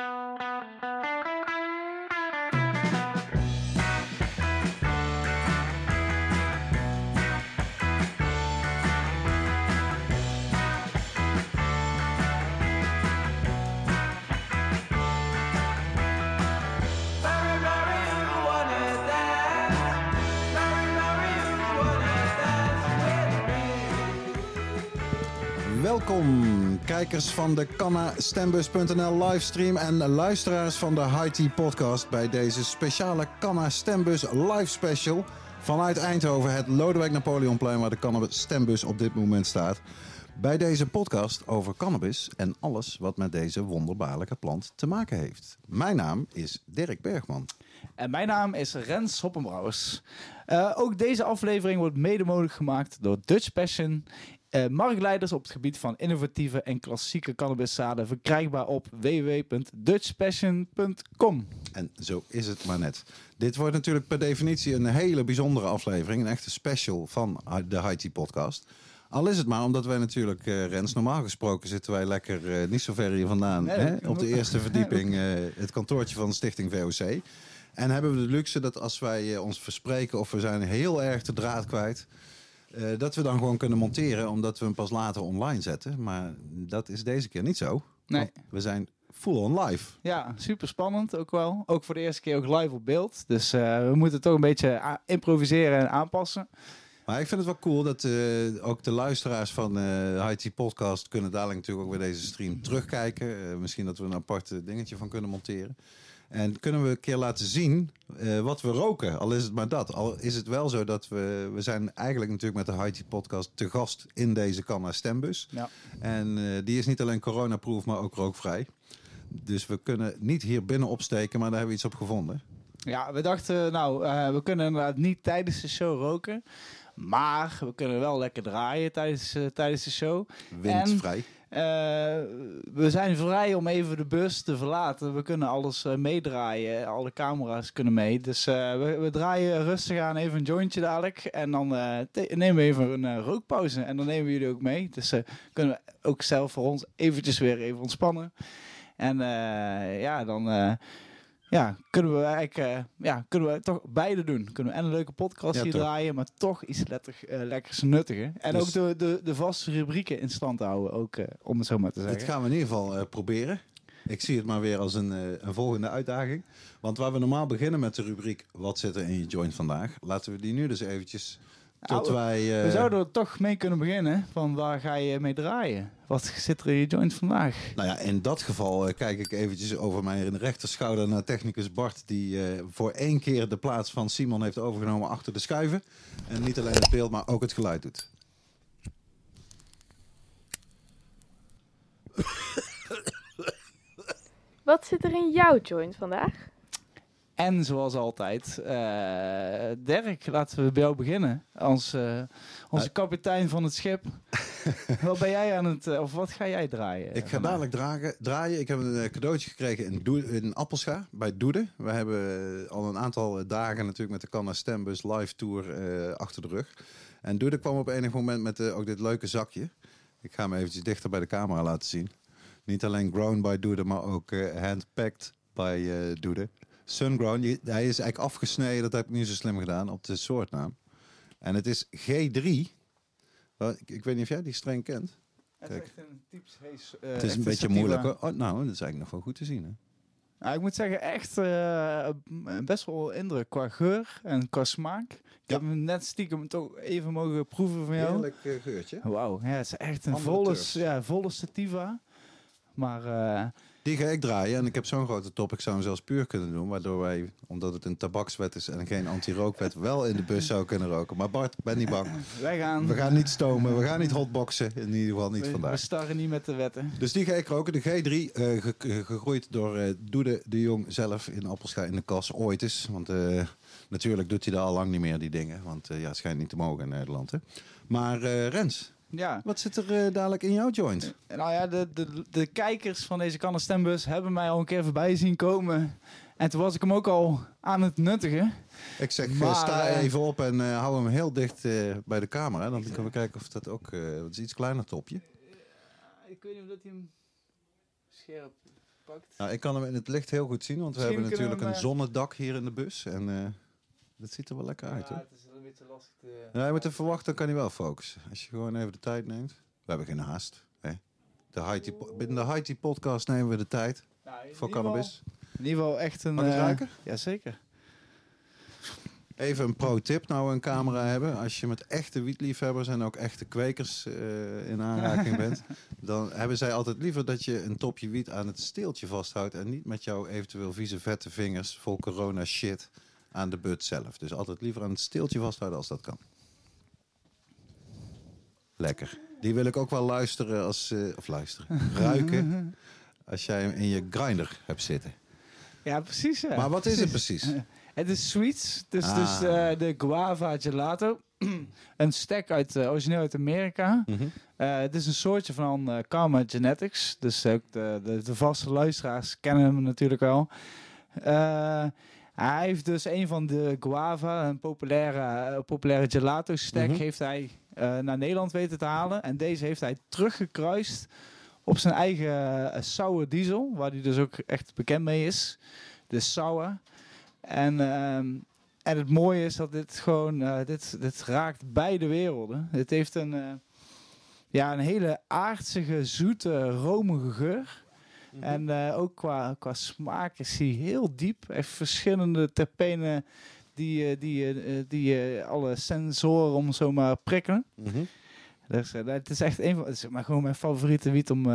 Música Welkom, kijkers van de Canna Stembus.nl livestream en luisteraars van de High podcast bij deze speciale Canna Stembus live special vanuit Eindhoven, het Lodewijk Napoleonplein waar de Cannabis Stembus op dit moment staat. Bij deze podcast over cannabis en alles wat met deze wonderbaarlijke plant te maken heeft. Mijn naam is Dirk Bergman. En mijn naam is Rens Hoppenbrouwers. Uh, ook deze aflevering wordt mede mogelijk gemaakt door Dutch Passion. Uh, marktleiders op het gebied van innovatieve en klassieke cannabiszaden verkrijgbaar op www.dutchpassion.com. En zo is het maar net. Dit wordt natuurlijk per definitie een hele bijzondere aflevering, een echte special van de Haiti podcast. Al is het maar omdat wij natuurlijk, uh, Rens, normaal gesproken zitten wij lekker uh, niet zo ver hier vandaan. Nee, hè? Op de eerste verdieping, het kantoortje van de stichting VOC. En hebben we de luxe dat als wij ons verspreken of we zijn heel erg de draad kwijt... Uh, dat we dan gewoon kunnen monteren, omdat we hem pas later online zetten. Maar dat is deze keer niet zo. Nee. We zijn full on live. Ja, super spannend ook wel. Ook voor de eerste keer ook live op beeld. Dus uh, we moeten toch een beetje improviseren en aanpassen. Maar ik vind het wel cool dat uh, ook de luisteraars van uh, IT Podcast kunnen dadelijk natuurlijk ook weer deze stream terugkijken. misschien dat we een apart dingetje van kunnen monteren. En kunnen we een keer laten zien uh, wat we roken. Al is het maar dat. Al is het wel zo dat we... We zijn eigenlijk natuurlijk met de Haiti podcast te gast in deze Canna Stembus. Ja. En uh, die is niet alleen coronaproof, maar ook rookvrij. Dus we kunnen niet hier binnen opsteken, maar daar hebben we iets op gevonden. Ja, we dachten, nou, uh, we kunnen inderdaad niet tijdens de show roken. Maar we kunnen wel lekker draaien tijdens, tijdens de show. Windvrij. En we zijn vrij om even de bus te verlaten. We kunnen alles uh, meedraaien. Alle camera's kunnen mee. Dus uh, we, we, draaien rustig aan even een jointje dadelijk. En dan nemen we even een rookpauze. En dan nemen we jullie ook mee. Dus kunnen we ook zelf voor ons eventjes weer even ontspannen. En ja, dan ja, kunnen we eigenlijk uh, ja, kunnen we toch beide doen. Kunnen we en een leuke podcast ja, hier toch. draaien, maar toch iets letter, uh, lekkers nuttiger. En dus ook de, de, de vaste rubrieken in stand houden, ook uh, om het zo maar te zeggen. Dat gaan we in ieder geval proberen. Ik zie het maar weer als een, een volgende uitdaging. Want waar we normaal beginnen met de rubriek Wat zit er in je joint vandaag? Laten we die nu dus eventjes tot nou, wij... We zouden er toch mee kunnen beginnen. Van waar ga je mee draaien? Wat zit er in je joint vandaag? Nou ja, in dat geval uh, kijk ik eventjes over mijn rechterschouder naar technicus Bart... die uh, voor één keer de plaats van Simon heeft overgenomen achter de schuiven. En niet alleen het beeld, maar ook het geluid doet. Wat zit er in jouw joint vandaag? En zoals altijd, uh, Dirk, laten we bij jou beginnen. Als uh, onze uh, kapitein van het schip. wat ben jij aan het, of wat ga jij draaien? Ik ga dadelijk dragen, draaien. Ik heb een cadeautje gekregen in, Doe, in Appelscha bij Doede. We hebben al een aantal dagen natuurlijk met de Canna Stembus live tour achter de rug. En Doede kwam op enig moment met ook dit leuke zakje. Ik ga hem eventjes dichter bij de camera laten zien. Niet alleen grown by Doede, maar ook handpacked by Doede. Sungrown, hij is eigenlijk afgesneden, dat heb ik niet zo slim gedaan, op de soortnaam. En het is G3. Ik weet niet of jij die streng kent. Het is echt een uh, Het is een beetje moeilijk. Oh, nou, dat is eigenlijk nog wel goed te zien. Hè? Nou, ik moet zeggen, echt uh, best wel indruk qua geur en qua smaak. Ik ja. heb hem net stiekem toch even mogen proeven van jou. Heerlijk uh, geurtje. Wauw, ja, het is echt een volle, ja, volle sativa. Maar... Die ga ik draaien. En ik heb zo'n grote top, ik zou hem zelfs puur kunnen doen. Waardoor wij, omdat het een tabakswet is en geen anti-rookwet, wel in de bus zou kunnen roken. Maar Bart, ben niet bang. Wij gaan. We gaan niet stomen, we gaan niet hotboxen. In ieder geval niet we, vandaag. We starren niet met de wetten. Dus die ga ik roken. De G3, uh, ge gegroeid door uh, Doede de Jong zelf in Appelscha in de kas ooit is. Want uh, natuurlijk doet hij daar al lang niet meer, die dingen. Want ja, het schijnt niet te mogen in Nederland. Hè. Maar Rens, ja. Wat zit er uh, dadelijk in jouw joint? Uh, nou ja, de, de, de kijkers van deze Canna Stembus hebben mij al een keer voorbij zien komen. En toen was ik hem ook al aan het nuttigen. Ik zeg, maar, sta even op en uh, hou hem heel dicht bij de camera. Dan kunnen we kijken of dat ook... het is iets kleiner topje. ik weet niet of dat hij hem scherp gepakt. Nou, ik kan hem in het licht heel goed zien, want we hebben natuurlijk we een zonnedak hier in de bus. En eh, dat ziet er wel lekker uit, Ja, hoor. het is een beetje lastig te... Ja, je moet even wachten, dan kan hij wel focussen. Als je gewoon even de tijd neemt. We hebben geen haast. Hè? De Haiti po- binnen de Haiti podcast nemen we de tijd Nou, voor cannabis. In ieder geval echt een... Eh, ruiken? Jazeker. Even een pro-tip, nou we een camera hebben. Als je met echte wietliefhebbers en ook echte kwekers eh, in aanraking bent, dan hebben zij altijd liever dat je een topje wiet aan het steeltje vasthoudt en niet met jouw eventueel vieze vette vingers vol corona shit aan de but zelf. Dus altijd liever aan het steeltje vasthouden als dat kan. Lekker. Die wil ik ook wel luisteren als, eh, of luisteren, ruiken als jij hem in je grinder hebt zitten. Ja, precies. Ja. Maar wat is het Precies. Het is sweets. Dus, Ah. dus eh, de guava gelato. een stack uit, eh, origineel uit Amerika. Mhm. Het is een soortje van Karma Genetics. Dus ook de, de, de vaste luisteraars kennen hem natuurlijk wel. Hij heeft dus een van de guava, een populaire, eh, populaire gelato stack, Mhm. heeft hij eh, naar Nederland weten te halen. En deze heeft hij teruggekruist op zijn eigen uh, sour diesel, waar hij dus ook echt bekend mee is. De sour. En, ehm, en het mooie is dat dit gewoon, dit, dit raakt beide werelden. Het heeft een, ja, een hele aardsige, zoete, romige geur. Mhm. En eh, ook qua, qua smaak is hij heel diep. Echt verschillende terpenen die, eh, die, eh, die alle sensoren om zomaar prikkelen. Dus, eh, het is echt een van, is maar gewoon mijn favoriete wiet om.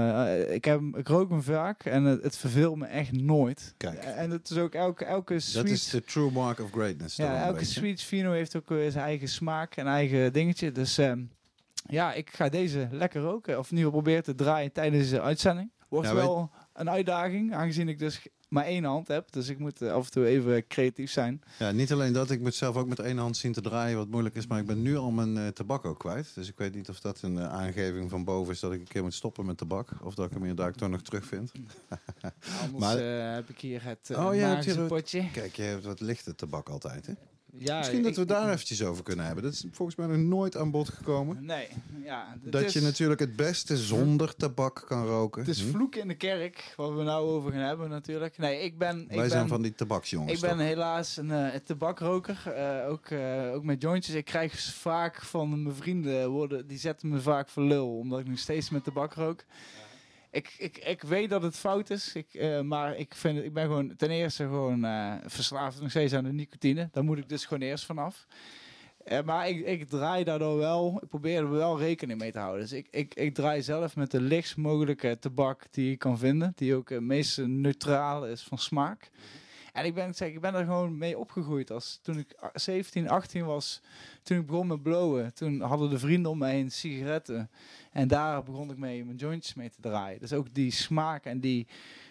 ik, heb, ik rook hem vaak en het, het verveelt me echt nooit. Kijk. En het is ook elke, elke sweet. Dat is de true mark of greatness. ja, elke beetje. sweet vino heeft ook weer zijn eigen smaak en eigen dingetje. Dus ehm, ja, ik ga deze lekker roken. Of geval proberen te draaien tijdens deze uitzending. Wordt weet- wel een uitdaging, aangezien ik dus maar één hand heb. Dus ik moet eh, af en toe even creatief zijn. Ja, niet alleen dat. Ik moet zelf ook met één hand zien te draaien, wat moeilijk is. Maar ik ben nu al mijn eh, tabak ook kwijt. Dus ik weet niet of dat een eh, aangeving van boven is dat ik een keer moet stoppen met tabak. Of dat ik hem inderdaad toch nog terugvind. Anders Maar- eh, heb ik hier het uh, Oh, potje. Kijk, je hebt wat lichte tabak altijd, hè? Ja, Misschien dat we daar eventjes over kunnen hebben. Dat is volgens mij nog nooit aan bod gekomen. Nee, ja. Dat is- je natuurlijk het beste zonder tabak kan roken. Het is Hm? vloeken in de kerk, waar we nou over gaan hebben natuurlijk. Nee, ik ben... Ik Wij ben, zijn van die tabaksjongens. Ik ben toch? helaas een eh, tabakroker, eh, ook, eh, ook met jointjes. Ik krijg vaak van mijn vrienden, worden, die zetten me vaak voor lul, omdat ik nog steeds met tabak rook. Ik, ik, ik weet dat het fout is, ik, eh, maar ik, vind, ik ben gewoon ten eerste gewoon eh, verslaafd nog steeds aan de nicotine. Daar moet ik dus gewoon eerst vanaf. Eh, maar ik, ik draai daardoor wel, ik probeer er wel rekening mee te houden. Dus ik, ik, ik draai zelf met de lichtst mogelijke tabak die ik kan vinden, die ook het meest neutraal is van smaak. En ik ben, zeg, ik ben er gewoon mee opgegroeid. Als, toen ik a- 17, 18 was, toen ik begon met blowen, toen hadden de vrienden om mij heen sigaretten. En daar begon ik mee mijn jointjes mee te draaien. Dus ook die smaak en die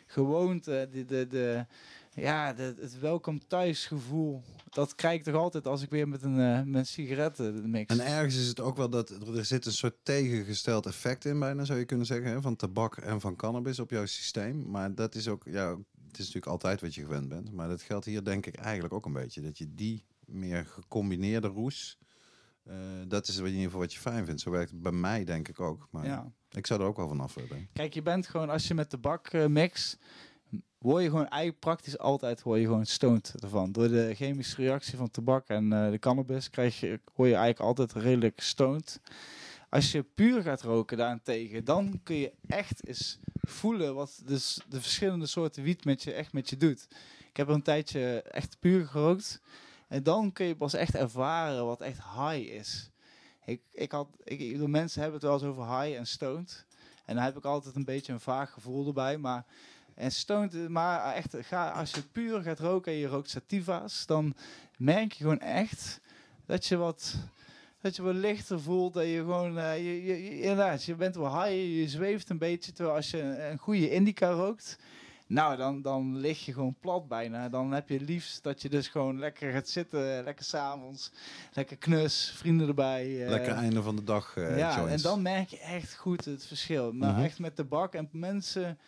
gewoonte, de, de, de, ja, de, het welkom thuisgevoel, dat krijg ik toch altijd als ik weer met een eh, met sigaretten mix. En ergens is het ook wel dat er zit een soort tegengesteld effect in, bijna zou je kunnen zeggen, hè, van tabak en van cannabis op jouw systeem. Maar dat is ook, ja, het is natuurlijk altijd wat je gewend bent. Maar dat geldt hier denk ik eigenlijk ook een beetje. Dat je die meer gecombineerde roes, eh, dat is in ieder geval wat je fijn vindt. Zo werkt het bij mij denk ik ook. Maar ja. ik zou er ook wel vanaf willen. Kijk, je bent gewoon, als je met tabak eh, mixt, word je gewoon eigenlijk praktisch altijd word je gewoon stoned ervan. Door de chemische reactie van tabak en eh, de cannabis krijg je, word je eigenlijk altijd redelijk stoned. Als je puur gaat roken daarentegen, dan kun je echt eens voelen wat de verschillende soorten wiet met je echt met je doet. Ik heb een tijdje echt puur gerookt. En dan kun je pas echt ervaren wat echt high is. Ik, ik had, ik, ik mensen hebben het wel eens over high en stoned. En dan heb ik altijd een beetje een vaag gevoel erbij. Maar, en stoned, maar echt, ga, als je puur gaat roken en je rookt sativa's, dan merk je gewoon echt dat je wat, dat je wat lichter voelt. Dat je gewoon, eh, je, je, je- inderdaad, je bent wel high, je zweeft een beetje. Terwijl als je een, een goede indica rookt, nou, dan, dan lig je gewoon plat bijna. Dan heb je liefst dat je dus gewoon lekker gaat zitten, lekker s'avonds, lekker knus, vrienden erbij. eh, Lekker einde van de dag eh ja, joints. en dan merk je echt goed het verschil. Maar Mhm. echt met tabak en mensen,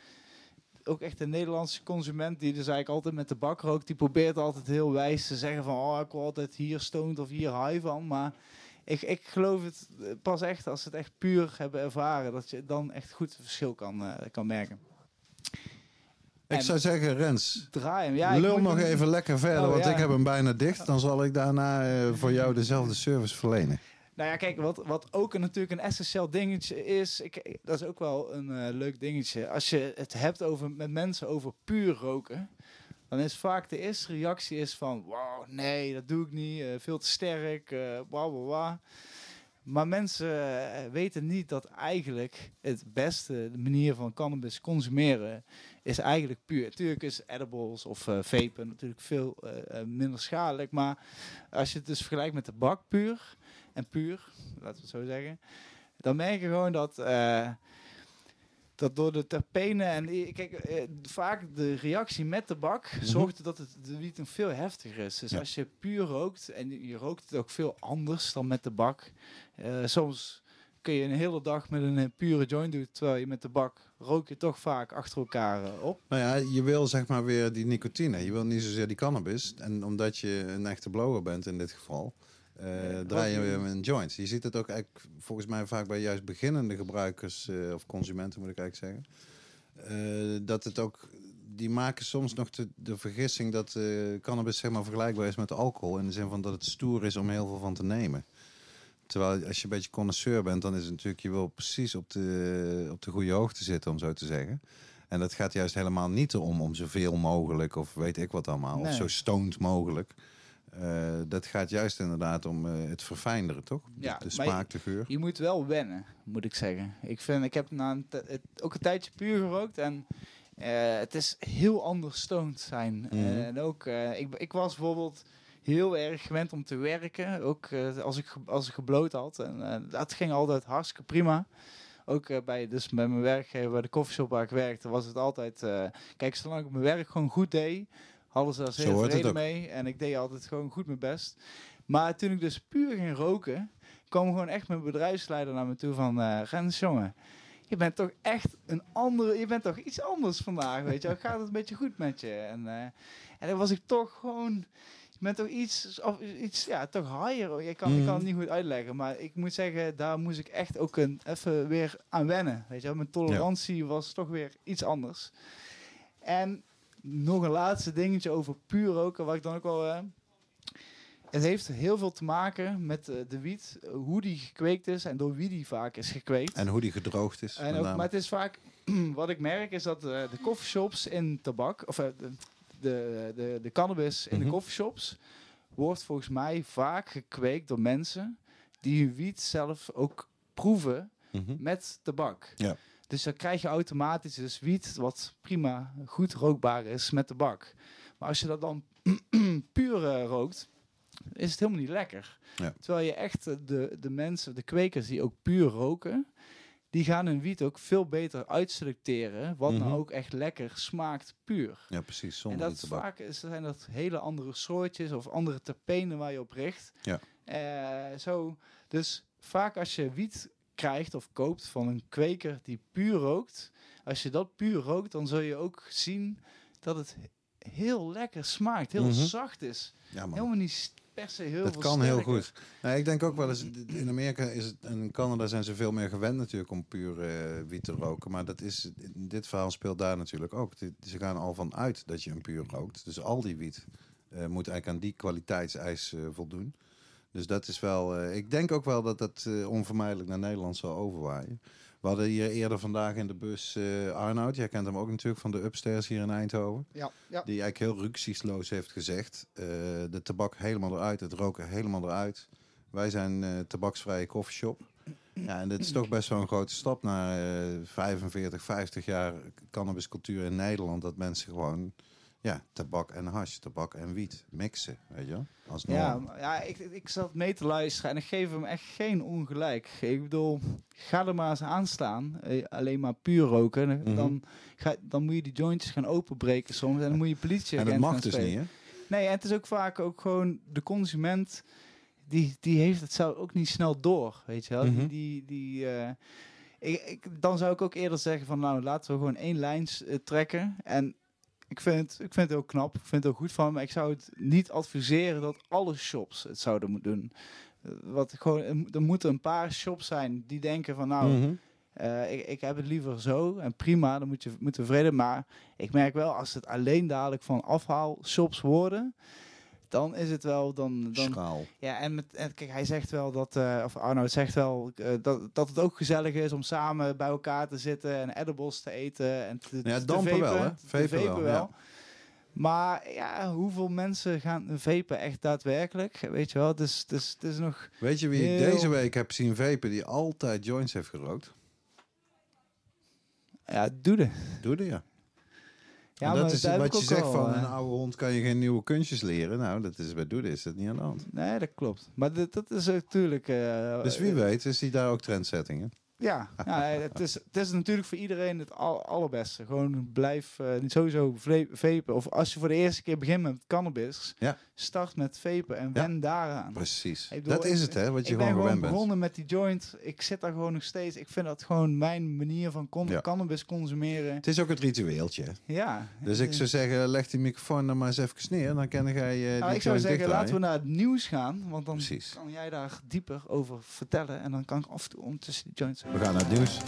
ook echt de Nederlandse consument die dus eigenlijk altijd met tabak rookt, die probeert altijd heel wijs te zeggen van, oh, ik word altijd hier stoned of hier high van. Maar ik, ik geloof het eh, pas echt als ze het echt puur hebben ervaren, dat je dan echt goed het verschil kan, eh, kan merken. Ik En- zou zeggen, Rens, Draai hem. Ja, lul nog hem- even lekker verder, Oh, want ja. ik heb hem bijna dicht. Dan zal ik daarna eh, voor jou dezelfde service verlenen. Nou ja, kijk, wat, wat ook een, natuurlijk een essentieel dingetje is, ik, dat is ook wel een leuk dingetje. Als je het hebt over, met mensen over puur roken, dan is vaak de eerste reactie is van, wow, nee, dat doe ik niet, eh, veel te sterk, eh bla bla bla. Maar mensen eh, weten niet dat eigenlijk het beste de manier van cannabis consumeren is eigenlijk puur. Natuurlijk is edibles of eh vapen natuurlijk veel minder schadelijk, maar als je het dus vergelijkt met de bak puur en puur, laten we het zo zeggen, dan merk je gewoon dat, dat door de terpenen en i- kijk, eh, vaak de reactie met de bak zorgt dat het de wiet een veel heftiger is. Dus Ja. als je puur rookt en je- rookt het ook veel anders dan met de bak. Eh, soms kun je een hele dag met een eh, pure joint doen, terwijl je met de bak rook je toch vaak achter elkaar eh, op. Nou ja, je wil zeg maar weer die nicotine. Je wil niet zozeer die cannabis. En omdat je een echte blower bent in dit geval, eh, Ja, draai je ook- weer een joint. Je ziet het ook eigenlijk volgens mij vaak bij juist beginnende gebruikers eh, of consumenten moet ik eigenlijk zeggen. Eh, dat het ook, die maken soms nog de, de vergissing dat eh, cannabis zeg maar vergelijkbaar is met alcohol. In de zin van dat het stoer is om heel veel van te nemen. Terwijl als je een beetje connoisseur bent, dan is het natuurlijk, je wil precies op de, op de goede hoogte zitten, om zo te zeggen. En dat gaat juist helemaal niet erom om zoveel mogelijk, of weet ik wat allemaal, Nee. of zo stoned mogelijk. Eh, dat gaat juist inderdaad om eh, het verfijnderen, toch? Ja, de smaak, de geur. Je moet wel wennen, moet ik zeggen. Ik, vind, ik heb na een het, ook een tijdje puur gerookt en eh, het is heel anders stoned zijn. Mhm. en ook, ik, ik was bijvoorbeeld heel erg gewend om te werken, ook als, ik, als ik gebloot had. En dat ging altijd hartstikke prima. Ook bij, dus bij mijn werkgever, bij de koffieshop waar ik werkte, was het altijd... kijk, zolang ik mijn werk gewoon goed deed, hadden ze daar heel mee. En ik deed altijd gewoon goed mijn best. Maar toen ik dus puur ging roken, kwam gewoon echt mijn bedrijfsleider naar me toe van... eh Rens, jongen, je bent toch echt een andere... Je bent toch iets anders vandaag, weet je. Gaat het een beetje goed met je? En, eh, en dan was ik toch gewoon... Je bent toch iets, of iets ja, toch higher. Je kan, Ik kan het niet goed uitleggen, maar ik moet zeggen, daar moest ik echt ook een, even weer aan wennen. Weet je mijn tolerantie was toch weer iets anders. En nog een laatste dingetje over puur roken, wat ik dan ook wel... eh, het heeft heel veel te maken met eh, de wiet, hoe die gekweekt is en door wie die vaak is gekweekt. En hoe die gedroogd is. En ook, maar het is vaak, wat ik merk is dat eh, de coffeeshops in tabak, of de, de, de, de cannabis in Mhm. de coffeeshops, wordt volgens mij vaak gekweekt door mensen die hun wiet zelf ook proeven Mhm. met tabak. Ja. Dus dan krijg je automatisch dus wiet wat prima goed rookbaar is met tabak. Maar als je dat dan puur eh, rookt, is het helemaal niet lekker. Ja. Terwijl je echt eh, de, de mensen, de kwekers die ook puur roken, die gaan hun wiet ook veel beter uitselecteren. Wat Mhm. nou ook echt lekker smaakt puur. Ja, precies. En Zonder dat is tabak. vaak is, zijn dat hele andere soortjes of andere terpenen waar je op richt. Ja. Eh, zo, dus vaak als je wiet krijgt of koopt van een kweker die puur rookt, als je dat puur rookt, dan zul je ook zien dat het heel lekker smaakt, heel Mhm. zacht is. Ja, man. Helemaal niet per se heel Dat kan heel goed. Nou, ik denk ook wel eens, in Amerika is het, en in Canada zijn ze veel meer gewend natuurlijk om puur eh, wiet te roken. Maar dat is, in dit verhaal speelt daar natuurlijk ook. Ze gaan al van uit dat je een puur rookt. Dus al die wiet eh, moet eigenlijk aan die kwaliteitseis eh, voldoen. Dus dat is wel, eh, ik denk ook wel dat dat eh, onvermijdelijk naar Nederland zal overwaaien. We hadden hier eerder vandaag in de bus eh Arnoud, jij kent hem ook natuurlijk van de Upstairs hier in Eindhoven. Ja, ja. Die eigenlijk heel rücksichtsloos heeft gezegd: de tabak helemaal eruit, het roken helemaal eruit. Wij zijn tabaksvrije koffieshop. Ja, en dit is toch best wel een grote stap naar eh 45, 50 jaar cannabiscultuur in Nederland. Dat mensen gewoon ja, tabak en hash, tabak en wiet mixen, weet je? Als Ja, ja ik, ik zat mee te luisteren en ik geef hem echt geen ongelijk. Ik bedoel, ga er maar eens aan staan. eh, alleen maar puur roken. Mhm. dan, ga, dan moet je die jointjes gaan openbreken soms. En dan moet je politie En dat mag dus niet, hè? Nee, en het is ook vaak ook gewoon de consument... Die, die heeft het zelf ook niet snel door, weet je wel. Mhm. Die, die, die, eh, ik, ik, dan zou ik ook eerder zeggen van... Nou, laten we gewoon één lijn eh, trekken. En ik vind, het, ik vind het ook knap. Ik vind het ook goed van. Maar ik zou het niet adviseren dat alle shops het zouden moeten doen. Eh, Wat gewoon, er mo- moeten een paar shops zijn die denken van... Nou, Mhm. Eh, ik, ik heb het liever zo en prima, dan moet je moet tevreden. Maar ik merk wel, als het alleen dadelijk van afhaalshops worden, dan is het wel dan. dan Schaal. ja, en, met, en kijk, hij zegt wel dat, eh, of Arno zegt wel eh, dat, dat het ook gezellig is om samen bij elkaar te zitten en edibles te eten en te, Ja, te dampen vapen, wel, hè? vapen wel, ja. Maar ja, hoeveel mensen gaan vapen echt daadwerkelijk? Weet je wel, dus, dus het is nog... Weet je wie ik deze week heb zien vapen die altijd joints heeft gerookt? Ja, doe de. Doe ja. Ja, En dat is wat je zegt van eh, een oude hond kan je geen nieuwe kunstjes leren. Nou, dat is bij Doede is dat niet aan de hand. Nee, dat klopt. Maar dit, dat is natuurlijk... eh, Dus wie weet is die daar ook trendsettingen. Ja, ja het, is, het is natuurlijk voor iedereen het al, allerbeste. Gewoon blijf eh, niet sowieso vapen. Of als je voor de eerste keer begint met cannabis, Ja. start met vapen en Ja. wen daaraan. Precies. Ik bedoel, dat is ik- het hè, wat je ik ben gewoon gewoon gewend bent. begonnen met die joint. Ik zit daar gewoon nog steeds. Ik vind dat gewoon mijn manier van con- Ja. cannabis consumeren. Het is ook het ritueeltje. Ja. Dus ik zou zeggen, leg die microfoon dan maar eens even neer. Dan kan jij nou, die ik zou zeggen, laten we naar het nieuws gaan. Want dan Precies. kan jij daar dieper over vertellen. En dan kan ik af en toe ondertussen die joints... We gaan naar het nieuws.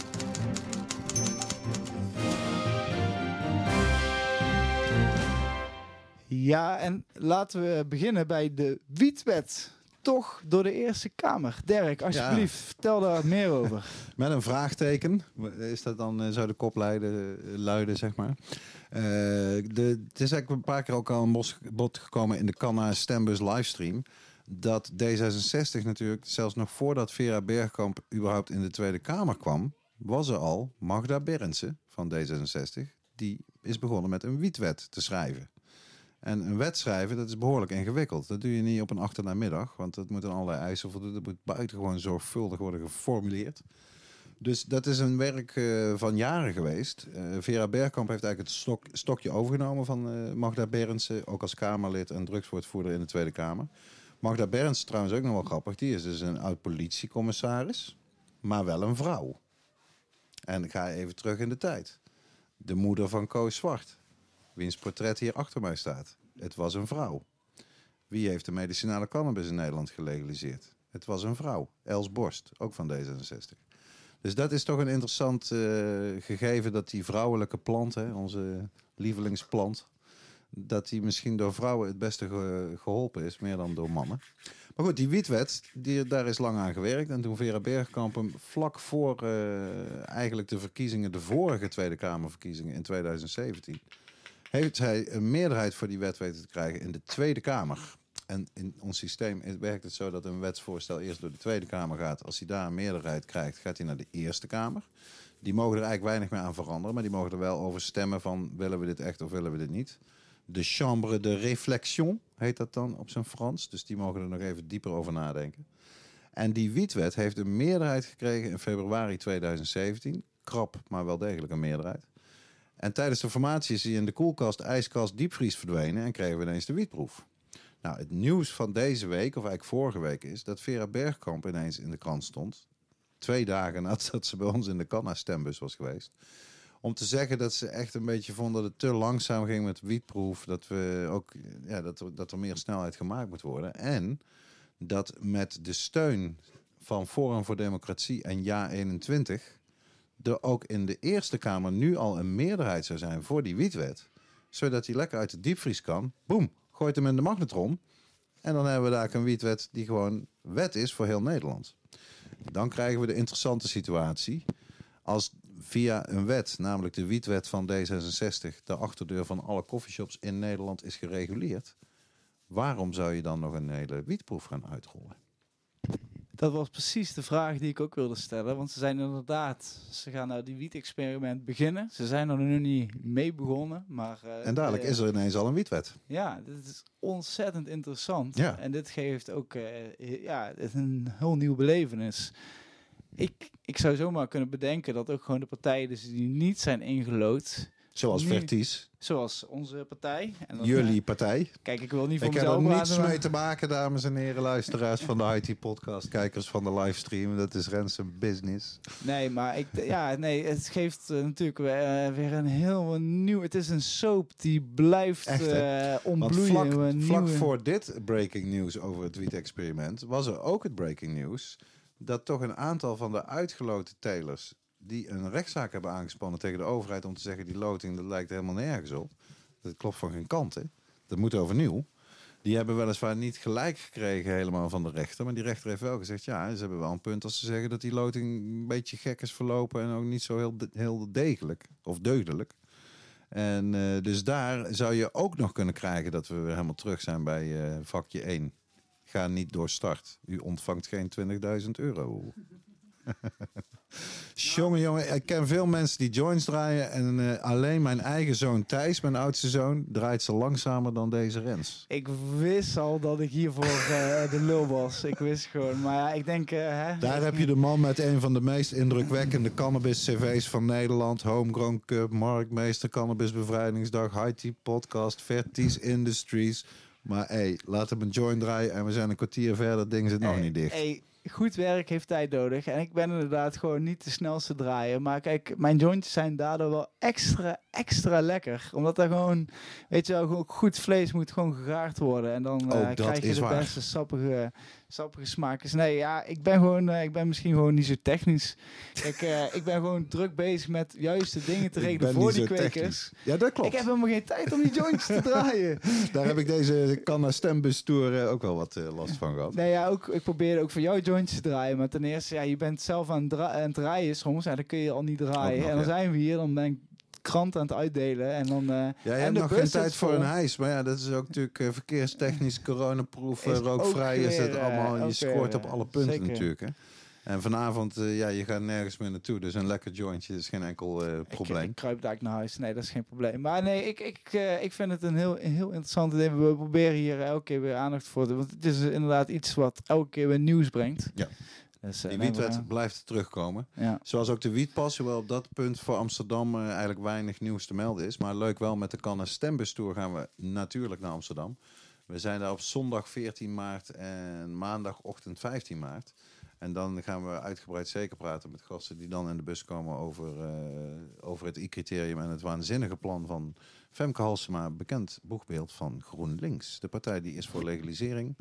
Ja, en laten we beginnen bij de wietwet. Toch door de Eerste Kamer. Dirk, alsjeblieft, vertel daar meer over. Met een vraagteken. Is dat dan, eh, zou de kop leiden, eh, luiden, zeg maar. Eh, de, het is eigenlijk een paar keer ook al een bos- bod gekomen in de Canna Stembus livestream. Dat D66 natuurlijk, zelfs nog voordat Vera Bergkamp überhaupt in de Tweede Kamer kwam, was er al Magda Berendsen van D66. Die is begonnen met een wietwet te schrijven. En een wet schrijven, dat is behoorlijk ingewikkeld. Dat doe je niet op een achternamiddag, want dat moet aan allerlei eisen voldoen. Dat moet buitengewoon zorgvuldig worden geformuleerd. Dus dat is een werk eh, van jaren geweest. Eh, Vera Bergkamp heeft eigenlijk het stok, stokje overgenomen van eh, Magda Berendsen, ook als Kamerlid en drugswoordvoerder in de Tweede Kamer. Magda Berendsen trouwens ook nog wel grappig. Die is dus een oud politiecommissaris, maar wel een vrouw. En ik ga even terug in de tijd. De moeder van Koos Zwart, wiens portret hier achter mij staat. Het was een vrouw. Wie heeft de medicinale cannabis in Nederland gelegaliseerd? Het was een vrouw, Els Borst, ook van D66. Dus dat is toch een interessant eh, gegeven dat die vrouwelijke plant, hè, onze lievelingsplant, dat die misschien door vrouwen het beste ge- geholpen is, meer dan door mannen. Maar goed, die wietwet, die, daar is lang aan gewerkt. En toen Vera Bergkamp hem vlak voor eh, eigenlijk de verkiezingen, de vorige Tweede Kamerverkiezingen in 2017, heeft zij een meerderheid voor die wet weten te krijgen in de Tweede Kamer. En in ons systeem werkt het zo dat een wetsvoorstel eerst door de Tweede Kamer gaat. Als hij daar een meerderheid krijgt, gaat hij naar de Eerste Kamer. Die mogen er eigenlijk weinig meer aan veranderen, maar die mogen er wel over stemmen van willen we dit echt of willen we dit niet. De Chambre de Réflexion heet dat dan op zijn Frans. Dus die mogen er nog even dieper over nadenken. En die wietwet heeft een meerderheid gekregen in februari 2017. Krap, maar wel degelijk een meerderheid. En tijdens de formatie is hij in de koelkast, ijskast, diepvries verdwenen en kregen we ineens de wietproef. Nou, het nieuws van deze week, of eigenlijk vorige week, is dat Vera Bergkamp ineens in de krant stond. Twee dagen nadat ze bij ons in de Canna stembus was geweest. Om te zeggen dat ze echt een beetje vonden dat het te langzaam ging met wietproef. Dat, we ook, ja, dat, er, dat er meer snelheid gemaakt moet worden. En dat met de steun van Forum voor Democratie en Ja21 er ook in de Eerste Kamer nu al een meerderheid zou zijn voor die wietwet. Zodat hij lekker uit de diepvries kan. Boem, gooit hem in de magnetron. En dan hebben we daar een wietwet die gewoon wet is voor heel Nederland. Dan krijgen we de interessante situatie. Als via een wet, namelijk de wietwet van D66, de achterdeur van alle coffeeshops in Nederland is gereguleerd. Waarom zou je dan nog een hele wietproef gaan uitrollen? Dat was precies de vraag die ik ook wilde stellen. Want ze zijn inderdaad, ze gaan nou die wiet-experiment beginnen. Ze zijn er nu niet mee begonnen, maar... eh, En dadelijk eh, is er ineens al een wietwet. Ja, dit is ontzettend interessant. Ja. En dit geeft ook eh, ja, een heel nieuw belevenis. Ik, ik zou zomaar kunnen bedenken dat ook gewoon de partijen dus die niet zijn ingelood, Zoals Nu- Verties, zoals onze partij. En jullie partij. kijk, ik wil niet voor Ik heb mezelf er praten, niets maar- mee te maken, dames en heren, luisteraars van de IT-podcast, kijkers van de livestream. Dat is Ransom Business. Nee, maar ik, ja, nee, het geeft eh, natuurlijk weer, eh, weer een heel nieuw. Het is een soap die blijft Echt, eh, Want ontbloeien. vlak, een vlak nieuwe- voor dit breaking news over het wiet-experiment was er ook het breaking news dat toch een aantal van de uitgeloten telers die een rechtszaak hebben aangespannen tegen de overheid om te zeggen die loting dat lijkt helemaal nergens op. Dat klopt van geen kant. Hè? Dat moet overnieuw. Die hebben weliswaar niet gelijk gekregen helemaal van de rechter. Maar die rechter heeft wel gezegd, ja, ze hebben wel een punt als ze zeggen dat die loting een beetje gek is verlopen en ook niet zo heel, heel degelijk of deugdelijk. En eh, dus daar zou je ook nog kunnen krijgen dat we weer helemaal terug zijn bij eh, vakje 1. Ga niet door start. U ontvangt geen 20.000 euro. jongen, jongen, ik ken veel mensen die joints draaien. En eh, alleen mijn eigen zoon Thijs, mijn oudste zoon, draait ze langzamer dan deze Rens. Ik wist al dat ik hiervoor eh, de lul was. Ik wist gewoon. Maar ja, ik denk... eh, hè, Daar heb je de man met een van de meest indrukwekkende cannabis-cv's van Nederland. Homegrown Cup, Marktmeester, Cannabis Bevrijdingsdag, High Tea Podcast, Verties Industries. Maar hey, laat hem een joint draaien en we zijn een kwartier verder. Het ding zit nog Hey, niet dicht. hey, goed werk heeft tijd nodig. En ik ben inderdaad gewoon niet de snelste draaien. Maar kijk, mijn jointjes zijn daardoor wel extra, extra lekker. Omdat er gewoon, weet je wel, gewoon goed vlees moet gewoon gegaard worden. En dan eh, Ook dat krijg je de waar. beste sappige, sappige smaak. Nee, ja, ik ben gewoon, eh, ik ben misschien gewoon niet zo technisch. Kijk, eh, ik ben gewoon druk bezig met juist de dingen te Ik regelen voor die kwekers. technisch. Ja, dat klopt. Ik heb helemaal geen tijd om die jointjes te draaien. Daar heb ik deze Canna Stembus Tour eh, ook wel wat last van gehad. Nee, ja, ook, ik probeerde ook voor jou jointjes te draaien. Maar ten eerste, ja, je bent zelf aan aan het draaien soms. En dan kun je al niet draaien. Nog, en dan ja. zijn we hier, dan ben ik krant aan het uitdelen. En dan, eh, Ja, je en hebt nog geen tijd voor een hijs. Maar ja, dat is ook natuurlijk eh, verkeerstechnisch, coronaproof, eh, Is rookvrij. ook Is het weer, eh, allemaal, je scoort weer, op alle punten zeker. natuurlijk. Hè. En vanavond, ja, je gaat nergens meer naartoe. Dus een lekker jointje is geen enkel eh, ik, probleem. ik kruip daar naar huis. Nee, dat is geen probleem. Maar nee, ik, ik, ik vind het een heel, een heel interessant ding. We proberen hier elke keer weer aandacht voor te... Want het is inderdaad iets wat elke keer weer nieuws brengt. Ja. Dus, eh, Die we wietwet blijft terugkomen. Ja. Zoals ook de wietpas, hoewel op dat punt voor Amsterdam eh, eigenlijk weinig nieuws te melden is. Maar leuk wel, met de Canna Stembus Tour gaan we natuurlijk naar Amsterdam. We zijn daar op zondag 14 maart en maandagochtend 15 maart. En dan gaan we uitgebreid zeker praten met gasten die dan in de bus komen over, eh, over het I-criterium en het waanzinnige plan van Femke Halsema, bekend boegbeeld van GroenLinks. De partij die is voor legalisering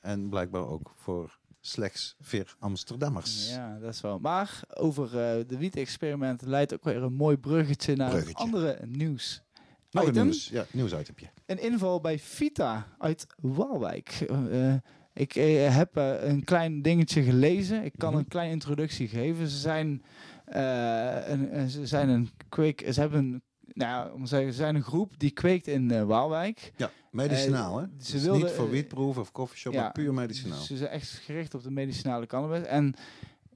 en blijkbaar ook voor slechts vier Amsterdammers. Ja, dat is wel. Maar over eh, de wiet-experimenten leidt ook weer een mooi bruggetje naar Bruggetje. andere nieuws. Nog een nieuws, ja, nieuwsitempje. Een inval bij Vita uit Waalwijk. Eh, ik eh, heb een klein dingetje gelezen. Ik kan Mhm. een kleine introductie geven. Ze zijn, een, een- ze zijn een kweek. Ze hebben een, nou, om te zeggen, ze zijn een groep die kweekt in eh, Waalwijk. Ja, medicinaal hè? ze Dus wilden, niet voor eh, wietproef of coffeeshop, ja, maar puur medicinaal. Ze zijn echt gericht op de medicinale cannabis. En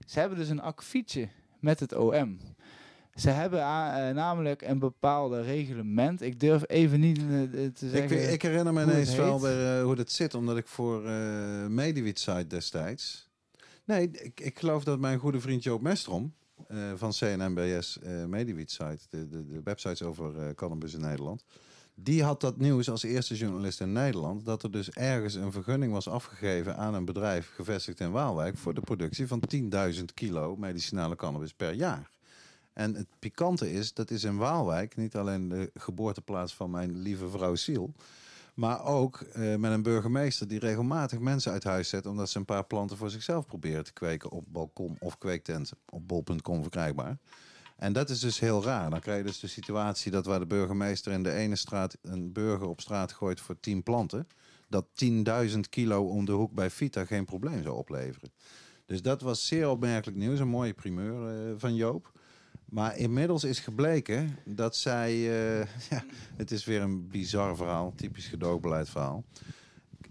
ze hebben dus een akkefietje met het OM. Ze hebben eh, namelijk een bepaalde reglement. Ik durf even niet eh, te Ik, zeggen. ik herinner me ineens wel weer, eh, hoe dat zit, omdat ik voor eh Mediwiet site destijds... Nee, ik, ik geloof dat mijn goede vriend Joop Mestrom eh, van CNMBS eh Mediwiet site, de, de, de websites over eh, cannabis in Nederland, die had dat nieuws als eerste journalist in Nederland, dat er dus ergens een vergunning was afgegeven aan een bedrijf gevestigd in Waalwijk voor de productie van 10.000 kilo medicinale cannabis per jaar. En het pikante is, dat is in Waalwijk niet alleen de geboorteplaats van mijn lieve vrouw Siel, maar ook eh, met een burgemeester die regelmatig mensen uit huis zet omdat ze een paar planten voor zichzelf proberen te kweken op balkon of kweektenten op bol.com verkrijgbaar. En dat is dus heel raar. Dan krijg je dus de situatie dat waar de burgemeester in de ene straat een burger op straat gooit voor 10 planten, dat 10.000 kilo om de hoek bij Vita geen probleem zou opleveren. Dus dat was zeer opmerkelijk nieuws, een mooie primeur eh, van Joop. Maar inmiddels is gebleken dat zij, eh, ja, het is weer een bizar verhaal, typisch gedoogbeleid verhaal.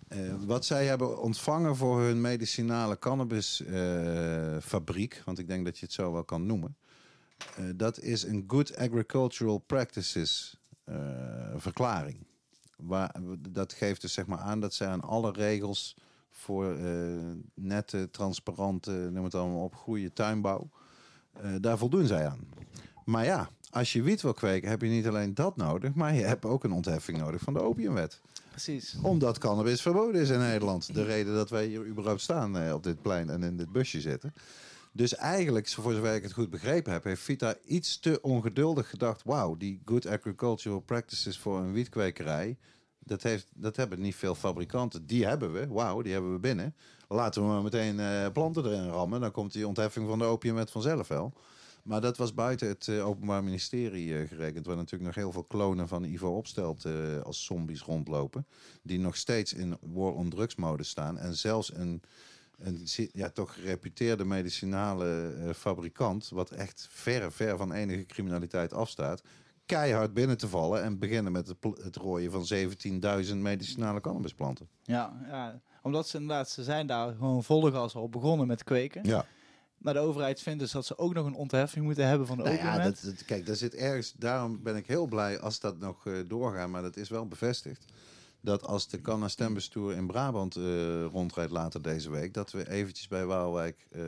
Eh, wat zij hebben ontvangen voor hun medicinale cannabisfabriek, want ik denk dat je het zo wel kan noemen, eh, dat is een Good Agricultural Practices verklaring. Waar, dat geeft dus zeg maar aan dat zij aan alle regels voor nette, transparante, noem het allemaal op, goede tuinbouw, daar voldoen zij aan. Maar ja, als je wiet wil kweken, heb je niet alleen dat nodig, maar je hebt ook een ontheffing nodig van de opiumwet. Precies. Omdat cannabis verboden is in Nederland. De reden dat wij hier überhaupt staan eh, op dit plein en in dit busje zitten. Dus eigenlijk, voor zover ik het goed begrepen heb, heeft Vita iets te ongeduldig gedacht. Wauw, die good agricultural practices voor een wietkwekerij. Dat, heeft, dat hebben niet veel fabrikanten. Die hebben we. Wauw, die hebben we binnen. Laten we maar meteen eh, planten erin rammen. Dan komt die ontheffing van de opiumwet vanzelf wel. Maar dat was buiten het eh, Openbaar Ministerie eh, gerekend, waar natuurlijk nog heel veel klonen van Ivo Opstelt als zombies rondlopen. Die nog steeds in war on drugs mode staan. En zelfs een, een ja, toch gereputeerde medicinale fabrikant, wat echt ver, ver van enige criminaliteit afstaat, keihard binnen te vallen en beginnen met het, het rooien van 17.000 medicinale cannabisplanten. Ja, ja, omdat ze inderdaad, ze zijn daar gewoon volle gas al begonnen met kweken. Ja. Maar de overheid vindt dus dat ze ook nog een ontheffing moeten hebben van de Nou ja, dat, dat- kijk, daar zit ergens. Daarom ben ik heel blij als dat nog eh, doorgaat, maar dat is wel bevestigd. Dat als de Canna Stembestoer in Brabant eh, rondrijdt later deze week, dat we eventjes bij Waalwijk eh,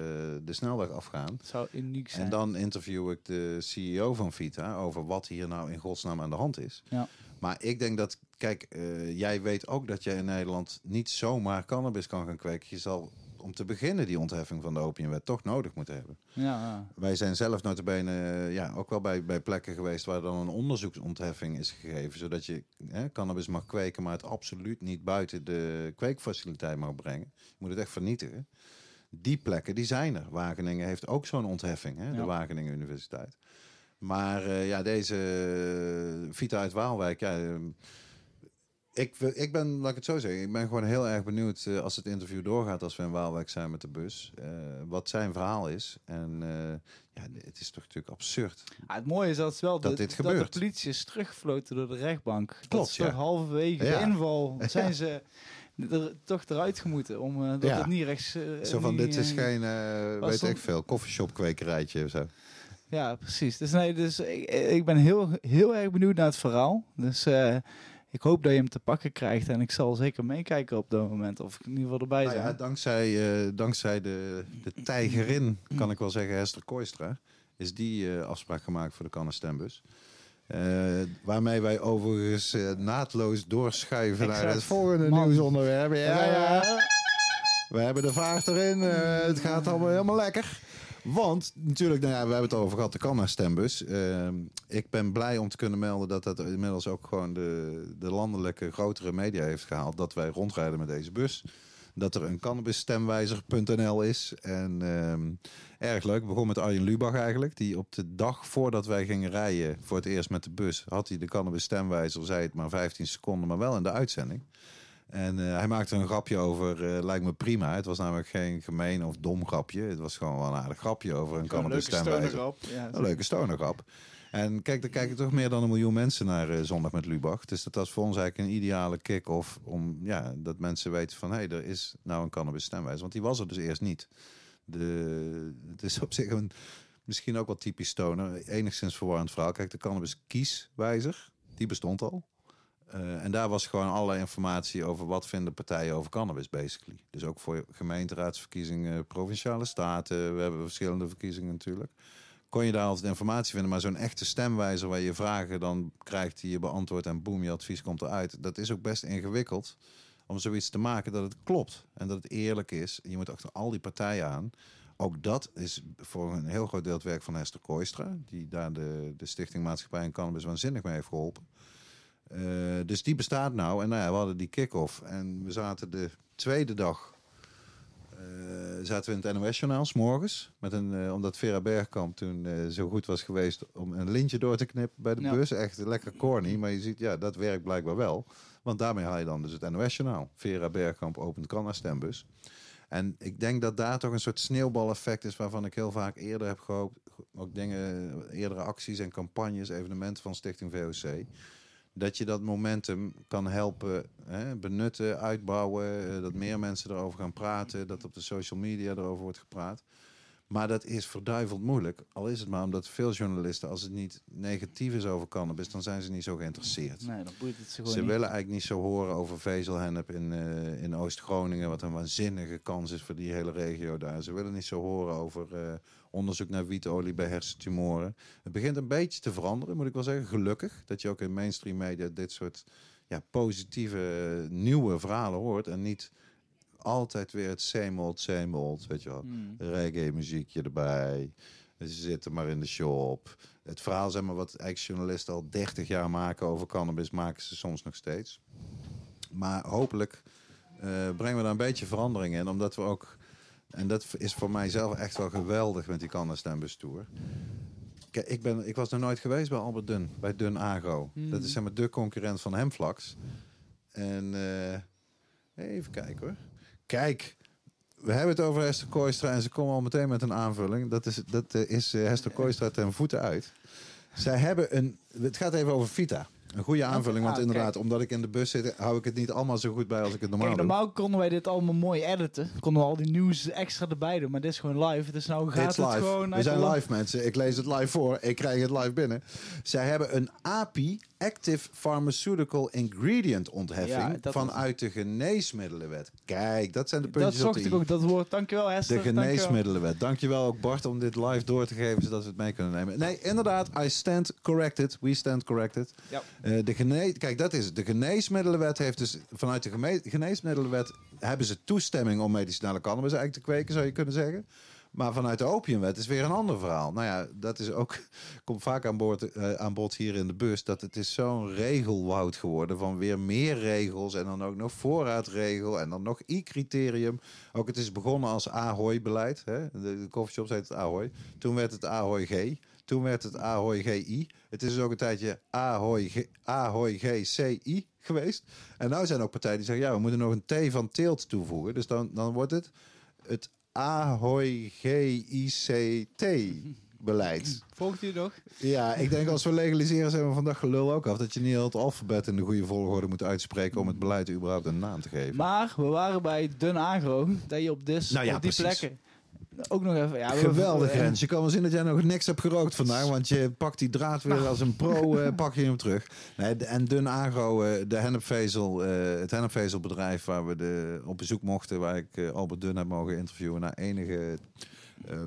de snelweg afgaan. Zou uniek zijn. En dan interview ik de CEO van Vita over wat hier nou in godsnaam aan de hand is. Ja. Maar ik denk dat, kijk, eh, jij weet ook dat je in Nederland niet zomaar cannabis kan gaan kweken. Je zal om te beginnen die ontheffing van de opiumwet toch nodig moeten hebben. ja, ja. Wij zijn zelf notabene eh, ja, ook wel bij, bij plekken geweest waar dan een onderzoeksontheffing is gegeven. Zodat je hè, cannabis mag kweken, maar het absoluut niet buiten de kweekfaciliteit mag brengen. Je moet het echt vernietigen. Die plekken, die zijn er. Wageningen heeft ook zo'n ontheffing, hè, de. Wageningen Universiteit. Maar eh, ja, deze eh, Vita uit Waalwijk, ja, eh, ik, ik ben, laat ik het zo zeggen, ik ben gewoon heel erg benieuwd eh, als het interview doorgaat als we in Waalwijk zijn met de bus. wat zijn verhaal is. En ja, het is toch natuurlijk absurd. Ah, het mooie is dat, het wel Dat de, dit dat gebeurt. de politie is teruggefloten door de rechtbank. dat Klopt, is ja. toch halverwege Ja. de inval zijn ze er toch eruit gemoeten. Om, dat Ja. het niet rechts... Zo van, niet, dit is geen, weet ik veel, koffieshop kwekerijtje of zo. Ja, precies. Dus, nee, dus ik, ik ben heel, heel erg benieuwd naar het verhaal. Dus eh, ik hoop dat je hem te pakken krijgt. En ik zal zeker meekijken op dat moment. Of ik in ieder geval erbij Nou zijn. ja, dankzij, eh, dankzij de, de tijgerin, kan ik wel zeggen, Hester Kooistra, is die eh, afspraak gemaakt voor de Canna Stembus. Eh, waarmee wij overigens eh, naadloos doorschuiven naar het volgende Man. nieuwsonderwerp. Ja, Ja. We hebben de vaart erin. eh, het gaat allemaal helemaal lekker. Want natuurlijk, nou we hebben het over gehad, de Canna Stembus. Eh, ik ben blij om te kunnen melden dat dat inmiddels ook gewoon de, de landelijke grotere media heeft gehaald. Dat wij rondrijden met deze bus. Dat er een cannabisstemwijzer.nl is. En ehm, erg leuk. Ik begon met Arjen Lubach eigenlijk. Die op de dag voordat wij gingen rijden voor het eerst met de bus... had hij de cannabisstemwijzer, zei het maar 15 seconden, maar wel in de uitzending. En eh, hij maakte een grapje over, eh, lijkt me prima. Het was namelijk geen gemeen of dom grapje. Het was gewoon wel een aardig grapje over een Gewoon een leuke cannabisstemwijzer. stonergrap. Ja, Een leuke stonergrap. En kijk, er kijken toch meer dan een miljoen mensen naar eh, Zondag met Lubach. Dus dat was voor ons eigenlijk een ideale kick-off. Om ja, dat mensen weten van hé, hey, er is nou een cannabis stemwijzer. Want die was er dus eerst niet. De, het is op zich een, misschien ook wel typisch stoner. Enigszins verwarrend verhaal. Kijk, de cannabis kieswijzer, die bestond al. Eh, en daar was gewoon allerlei informatie over wat vinden partijen over cannabis, basically. Dus ook voor gemeenteraadsverkiezingen, provinciale staten. We hebben verschillende verkiezingen natuurlijk kon je daar altijd informatie vinden. Maar zo'n echte stemwijzer waar je vragen dan krijgt die je beantwoordt en boem, je advies komt eruit. Dat is ook best ingewikkeld om zoiets te maken dat het klopt en dat het eerlijk is. Je moet achter al die partijen aan. Ook dat is voor een heel groot deel het werk van Hester Kooistra, die daar de, de Stichting Maatschappij en Cannabis waanzinnig mee heeft geholpen. Eh, dus die bestaat nou. En nou ja, we hadden die kick-off. En we zaten de tweede dag eh, zaten we in het NOS-journaal, s morgens. Met een, eh, omdat Vera Bergkamp toen zo goed was geweest om een lintje door te knippen bij de Ja. bus. Echt lekker corny, maar je ziet, ja, dat werkt blijkbaar wel. Want daarmee haal je dan dus het NOS-journaal. Vera Bergkamp opent kan haar stembus. En ik denk dat daar toch een soort sneeuwbaleffect is waarvan ik heel vaak eerder heb gehoopt. Ook dingen, eerdere acties en campagnes, evenementen van Stichting VOC. Dat je dat momentum kan helpen hè, benutten, uitbouwen. eh, Dat meer mensen erover gaan praten. Dat op de social media erover wordt gepraat. Maar dat is verduiveld moeilijk. Al is het maar omdat veel journalisten, als het niet negatief is over cannabis, dan zijn ze niet zo geïnteresseerd. Nee, dan boeit het ze gewoon Ze niet. willen eigenlijk niet zo horen over vezelhennep in, eh, in Oost-Groningen, wat een waanzinnige kans is voor die hele regio daar. Ze willen niet zo horen over eh, onderzoek naar wietolie bij hersentumoren. Het begint een beetje te veranderen, moet ik wel zeggen. Gelukkig dat je ook in mainstream media dit soort ja, positieve eh, nieuwe verhalen hoort en niet altijd weer het same old, same old, weet je wel Hmm. reggae muziekje erbij. Ze zitten maar in de shop. Het verhaal, zeg maar, wat ex-journalisten al 30 jaar maken over cannabis, maken ze soms nog steeds. Maar hopelijk eh, brengen we daar een beetje verandering in. Omdat we ook, en dat is voor mijzelf echt wel geweldig met die Stembus Tour. Kijk, ik, ben, ik was nog nooit geweest bij Albert Dun, bij Dun Agro. Hmm. Dat is zeg maar de concurrent van Hemflax. En eh, even kijken hoor. Kijk, we hebben het over Hester Kooistra en ze komen al meteen met een aanvulling. Dat is, dat eh, is eh, Hester Kooistra ten voeten uit. Zij hebben een, het gaat even over Vita. Een goede aanvulling, want inderdaad, omdat ik in de bus zit, hou ik het niet allemaal zo goed bij als ik het normaal Kijk, doe. normaal konden wij dit allemaal mooi editen. Konden we al die nieuws extra erbij doen. Maar dit is gewoon live. Dus nou gaat It's het live. gewoon We zijn live mensen. Ik lees het live voor. Ik krijg het live binnen. Zij hebben een API, Active Pharmaceutical Ingredient ontheffing, Ja, dat vanuit de geneesmiddelenwet. Kijk, dat zijn de Dat puntjes op zocht ik ook, dat woord. Dankjewel Hester. De geneesmiddelenwet. Dankjewel ook Bart om dit live door te geven, zodat we het mee kunnen nemen. Nee, inderdaad, I stand corrected. We stand corrected. Ja. Eh, de gene Kijk, dat is het. De geneesmiddelenwet heeft dus vanuit de geneesmiddelenwet hebben ze toestemming om medicinale cannabis eigenlijk te kweken, zou je kunnen zeggen. Maar vanuit de opiumwet is weer een ander verhaal. Nou ja, dat is ook, komt vaak aan, boord, eh, aan bod hier in de bus. Dat het is zo'n regelwoud geworden van weer meer regels. En dan ook nog voorraadregel en dan nog I-criterium. Ook het is begonnen als Ahoy-beleid. De, de coffeeshops heet het Ahoy. Toen werd het Ahoy-G. Toen werd het Ahoy-GI. Het is dus ook een tijdje Ahoy-G- Ahoy-GCI geweest. En nu zijn ook partijen die zeggen... ja, we moeten nog een T van teelt toevoegen. Dus dan, dan wordt het het Ahoy-GICT-beleid. Volgt u nog? Ja, ik denk als we legaliseren zijn we vandaag gelul ook af... dat je niet heel het alfabet in de goede volgorde moet uitspreken... om het beleid überhaupt een naam te geven. Maar we waren bij Dun Agro. Dat je op, dus, Nou ja, op die precies. plekken... Ook nog even... Ja, we- Geweldig, eh, Rens. Je kan wel zien dat jij nog niks hebt gerookt vandaag. Want je pakt die draad weer Nou. als een pro, eh, pak je hem terug. Nee, de- en Dun Agro, eh, de hennepvezel, het hennepvezelbedrijf waar we de, op bezoek mochten... waar ik Albert Dun heb mogen interviewen... na enige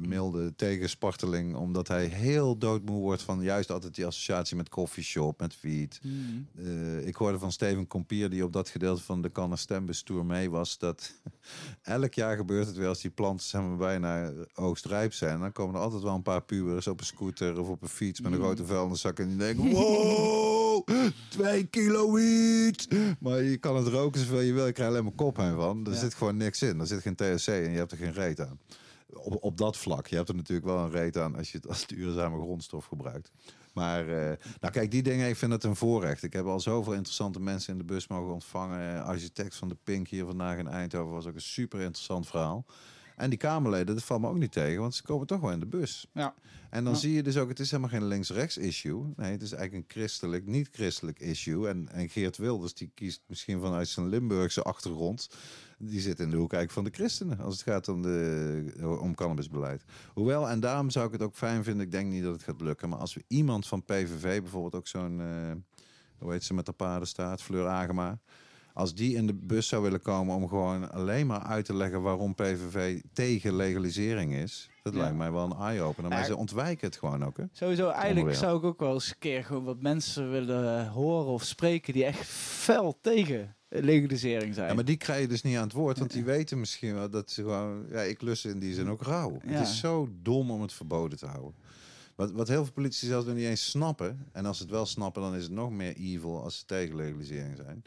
milde tegensparteling. Omdat hij heel doodmoe wordt van juist altijd die associatie met coffeeshop, met feed. hmm. Eh, ik hoorde van Steven Kompier, die op dat gedeelte van de Canna Stembus Tour mee was, dat elk jaar gebeurt het weer als die planten zeg maar, bijna oogstrijp zijn. Dan komen er altijd wel een paar pubers op een scooter of op een fiets met een grote vuilniszak en die denken, wow, twee kilo wiet. Maar je kan het roken zoveel je wil, je krijgt alleen maar koppijn van. Er Ja. zit gewoon niks in. Er zit geen THC en je hebt er geen reet aan. Op, op dat vlak. Je hebt er natuurlijk wel een reet aan als je het als duurzame grondstof gebruikt. Maar eh, nou kijk, die dingen, ik vind het een voorrecht. Ik heb al zoveel interessante mensen in de bus mogen ontvangen. Architect van de Pink hier vandaag in Eindhoven was ook een super interessant verhaal. En die Kamerleden, dat valt me ook niet tegen, want ze komen toch wel in de bus. Ja. En dan Ja. zie je dus ook, het is helemaal geen links-rechts issue. Nee, het is eigenlijk een christelijk, niet-christelijk issue. En, en Geert Wilders, die kiest misschien vanuit zijn Limburgse achtergrond. Die zit in de hoek eigenlijk van de christenen als het gaat om, de, om cannabisbeleid. Hoewel, en daarom zou ik het ook fijn vinden, ik denk niet dat het gaat lukken. Maar als we iemand van PVV, bijvoorbeeld ook zo'n, eh, hoe heet ze met de paarden staat, Fleur Agema. Als die in de bus zou willen komen om gewoon alleen maar uit te leggen waarom PVV tegen legalisering is. Dat Ja. lijkt mij wel een eye-opener. Maar Ja, ze ontwijken het gewoon ook. Hè? Sowieso, eigenlijk zou ik ook wel eens een keer gewoon wat mensen willen horen of spreken die echt fel tegen legalisering zijn. Ja, maar die krijg je dus niet aan het woord, want die weten misschien wel dat ze gewoon. Ja, ik lust in die zin ook rauw. Ja. Het is zo dom om het verboden te houden. Wat, wat heel veel politici zelfs nog niet eens snappen, en als ze het wel snappen, dan is het nog meer evil als ze tegen legalisering zijn.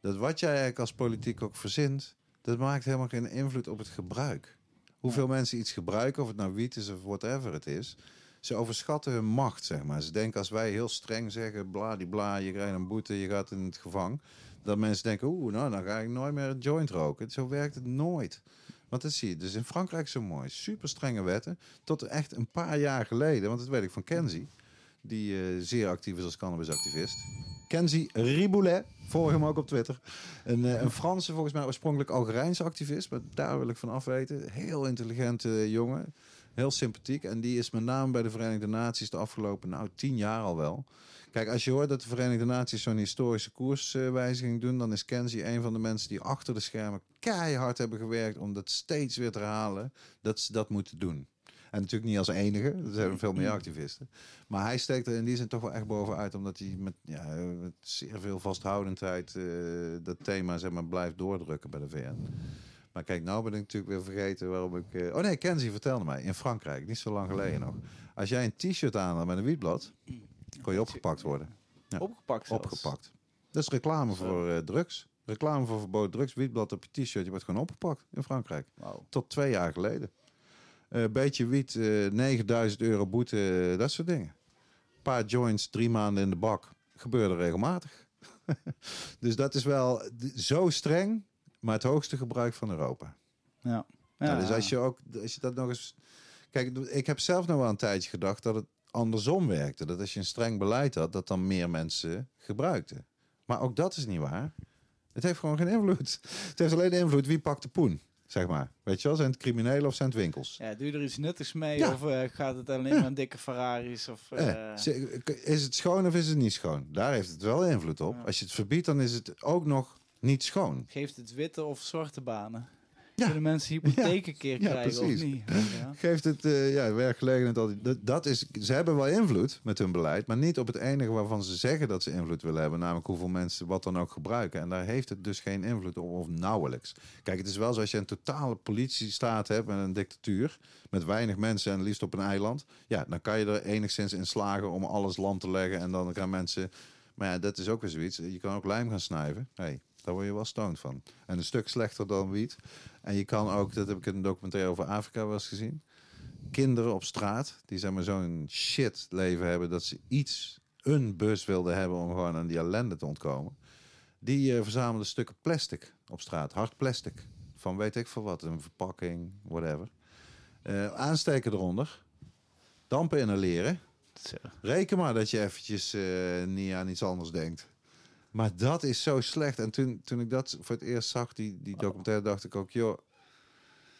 Dat wat jij eigenlijk als politiek ook verzint, dat maakt helemaal geen invloed op het gebruik. Hoeveel mensen iets gebruiken, of het nou wiet is of whatever het is. Ze overschatten hun macht, zeg maar. Ze denken als wij heel streng zeggen, bladibla, je krijgt een boete, je gaat in het gevang. Dat mensen denken, oeh, nou dan ga ik nooit meer een joint roken. Zo werkt het nooit. Want dat zie je. Dus in Frankrijk zo mooi. Super strenge wetten. Tot echt een paar jaar geleden, want dat weet ik van Kenzie. Die eh, zeer actief is als cannabisactivist. Kenzie Riboulet, volg hem ook op Twitter. Een, eh, een Franse, volgens mij oorspronkelijk Algerijnse activist. Maar daar wil ik van afweten. Heel intelligente jongen. Heel sympathiek. En die is met name bij de Verenigde Naties de afgelopen, nou, tien jaar al wel. Kijk, als je hoort dat de Verenigde Naties zo'n historische koerswijziging doen, dan is Kenzie een van de mensen die achter de schermen keihard hebben gewerkt om dat steeds weer te halen, dat ze dat moeten doen. En natuurlijk niet als enige, er zijn veel meer activisten. Maar hij steekt er in die zin toch wel echt bovenuit, omdat hij met, ja, met zeer veel vasthoudendheid eh, dat thema zeg maar, blijft doordrukken bij de VN. Maar kijk, nou ben ik natuurlijk weer vergeten waarom ik... eh, Oh nee, Kenzie vertelde mij, in Frankrijk, niet zo lang geleden nog. Als jij een t-shirt aan had met een wietblad, kon je opgepakt worden. Ja. Opgepakt zelfs. Opgepakt. Dat is reclame voor eh, drugs. Reclame voor verboden drugs. Wietblad op je t-shirt. Je wordt gewoon opgepakt in Frankrijk. Tot twee jaar geleden. Eh beetje wiet, eh 9000 euro boete, eh, dat soort dingen. Een paar joints, drie maanden in de bak. Gebeurde regelmatig. dus dat is wel zo streng, maar het hoogste gebruik van Europa. Ja. Ja, dus als je ook, als je dat nog eens. Kijk, ik heb zelf nog wel een tijdje gedacht dat het andersom werkte. Dat als je een streng beleid had, dat dan meer mensen gebruikten. Maar ook dat is niet waar. Het heeft gewoon geen invloed. Het heeft alleen invloed wie pakt de poen, zeg maar. Weet je wel, zijn het criminelen of zijn het winkels? Ja, doe je er iets nuttigs mee? Ja. Of eh, gaat het alleen Ja. maar aan dikke Ferraris? Of, eh, Eh, is het schoon of is het niet schoon? Daar heeft het wel invloed op. Als je het verbiedt, dan is het ook nog niet schoon. Geeft het witte of zwarte banen? Ja. Kunnen mensen hypotheek een keer Ja, krijgen precies. of niet? Ja. Geeft het eh, ja, werkgelegenheid al. Dat, dat is, ze hebben wel invloed met hun beleid, maar niet op het enige waarvan ze zeggen dat ze invloed willen hebben, namelijk hoeveel mensen wat dan ook gebruiken. En daar heeft het dus geen invloed op, of nauwelijks. Kijk, het is wel zo als je een totale politiestaat hebt en een dictatuur met weinig mensen en liefst op een eiland, ja, dan kan je er enigszins in slagen om alles lam te leggen en dan gaan mensen. Maar ja, dat is ook weer zoiets. Je kan ook lijm gaan snuiven. Hey, daar word je wel stoned van. En een stuk slechter dan wiet. En je kan ook, dat heb ik in een documentaire over Afrika wel eens gezien. Kinderen op straat, die zeg maar zo'n shit leven hebben dat ze iets, een bus wilden hebben om gewoon aan die ellende te ontkomen. Die eh, verzamelden stukken plastic op straat, hard plastic. Van weet ik veel wat, een verpakking, whatever. Eh, aansteken eronder, dampen inhaleren. Reken maar dat je eventjes eh, niet aan iets anders denkt. Maar dat is zo slecht. En toen, toen ik dat voor het eerst zag, die, die documentaire, dacht ik ook, joh,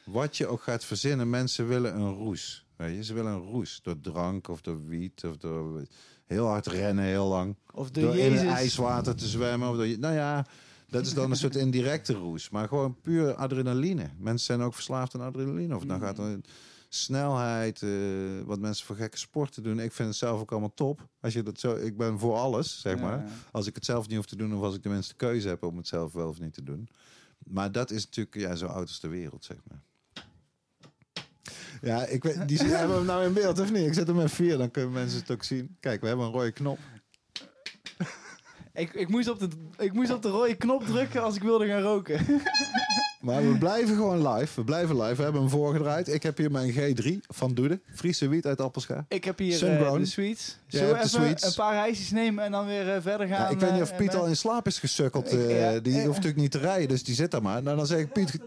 wat je ook gaat verzinnen, mensen willen een roes. Weet je? Ze willen een roes. Door drank of door wiet of door heel hard rennen heel lang. Of de door in ijswater te zwemmen. Of door, nou ja, dat is dan een soort indirecte roes. Maar gewoon puur adrenaline. Mensen zijn ook verslaafd aan adrenaline. Of het nou gaat om snelheid, eh, wat mensen voor gekke sporten doen. Ik vind het zelf ook allemaal top. Als je dat zo, ik ben voor alles, zeg Ja, maar. ja. Als ik het zelf niet hoef te doen, of als ik tenminste keuze heb om het zelf wel of niet te doen. Maar dat is natuurlijk ja, zo oud als de wereld, zeg maar. Ja, ik weet, die hebben we hem nou in beeld of niet? Ik zet hem met vier, dan kunnen mensen het ook zien. Kijk, we hebben een rode knop. Ik, ik, moest op de, ik moest op de rode knop drukken als ik wilde gaan roken. Maar we blijven gewoon live. We blijven live. We hebben hem voorgedraaid. Ik heb hier mijn G3 van Doede. Friese wiet uit Appelscha. Ik heb hier Sungrown. de sweets. Ja, Zullen we even sweets. een paar ijsjes nemen en dan weer eh, verder gaan? Ja, ik weet niet eh, of Piet met- al in slaap is gesukkeld. Ik- ja, die hoeft natuurlijk niet te rijden, dus die zit daar maar. Nou, dan zeg ik, Piet...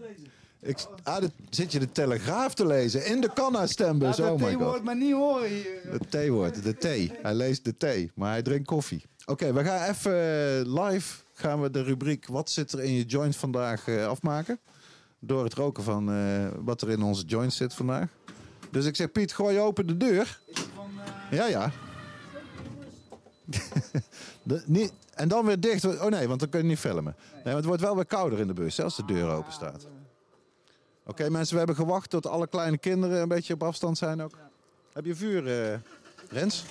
Ik, ah, de- zit je de Telegraaf te lezen? In de Canna-stembus. Laat Oh my god. woord maar niet horen hier. De T-woord, de thee. Hij leest de thee, maar hij drinkt koffie. Oké, we gaan even live gaan we de rubriek Wat zit er in je joint vandaag eh, afmaken. Door het roken van eh, wat er in onze joint zit vandaag. Dus ik zeg, Piet, gooi open de deur. Ja, ja. De, niet, en dan weer dicht. Oh nee, want dan kun je niet filmen. Nee, want het wordt wel weer kouder in de bus, hè, als de deur open staat. Oké mensen, we hebben gewacht tot alle kleine kinderen een beetje op afstand zijn ook. Heb je vuur, eh, Rens?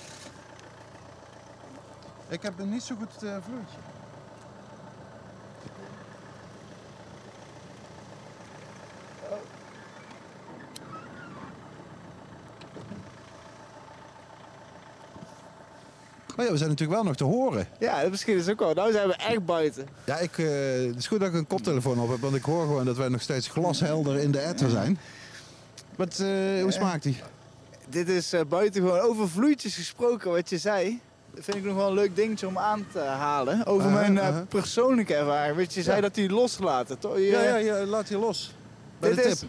Ik heb een niet zo goed uh, vloertje. Oh ja, we zijn natuurlijk wel nog te horen. Ja, misschien is ook wel. Nou zijn we echt buiten. Ja, ik, eh, het is goed dat ik een koptelefoon op heb, want ik hoor gewoon dat wij nog steeds glashelder in de ether zijn. Wat, eh, hoe smaakt die? Dit is eh, buiten gewoon over vloeitjes gesproken wat je zei. Dat vind ik nog wel een leuk dingetje om aan te halen. Over mijn eh, persoonlijke ervaring. Weet je, zei Ja. dat hij loslaten. Toch? Je- Ja, ja, ja, laat je los. Bij dit, de is,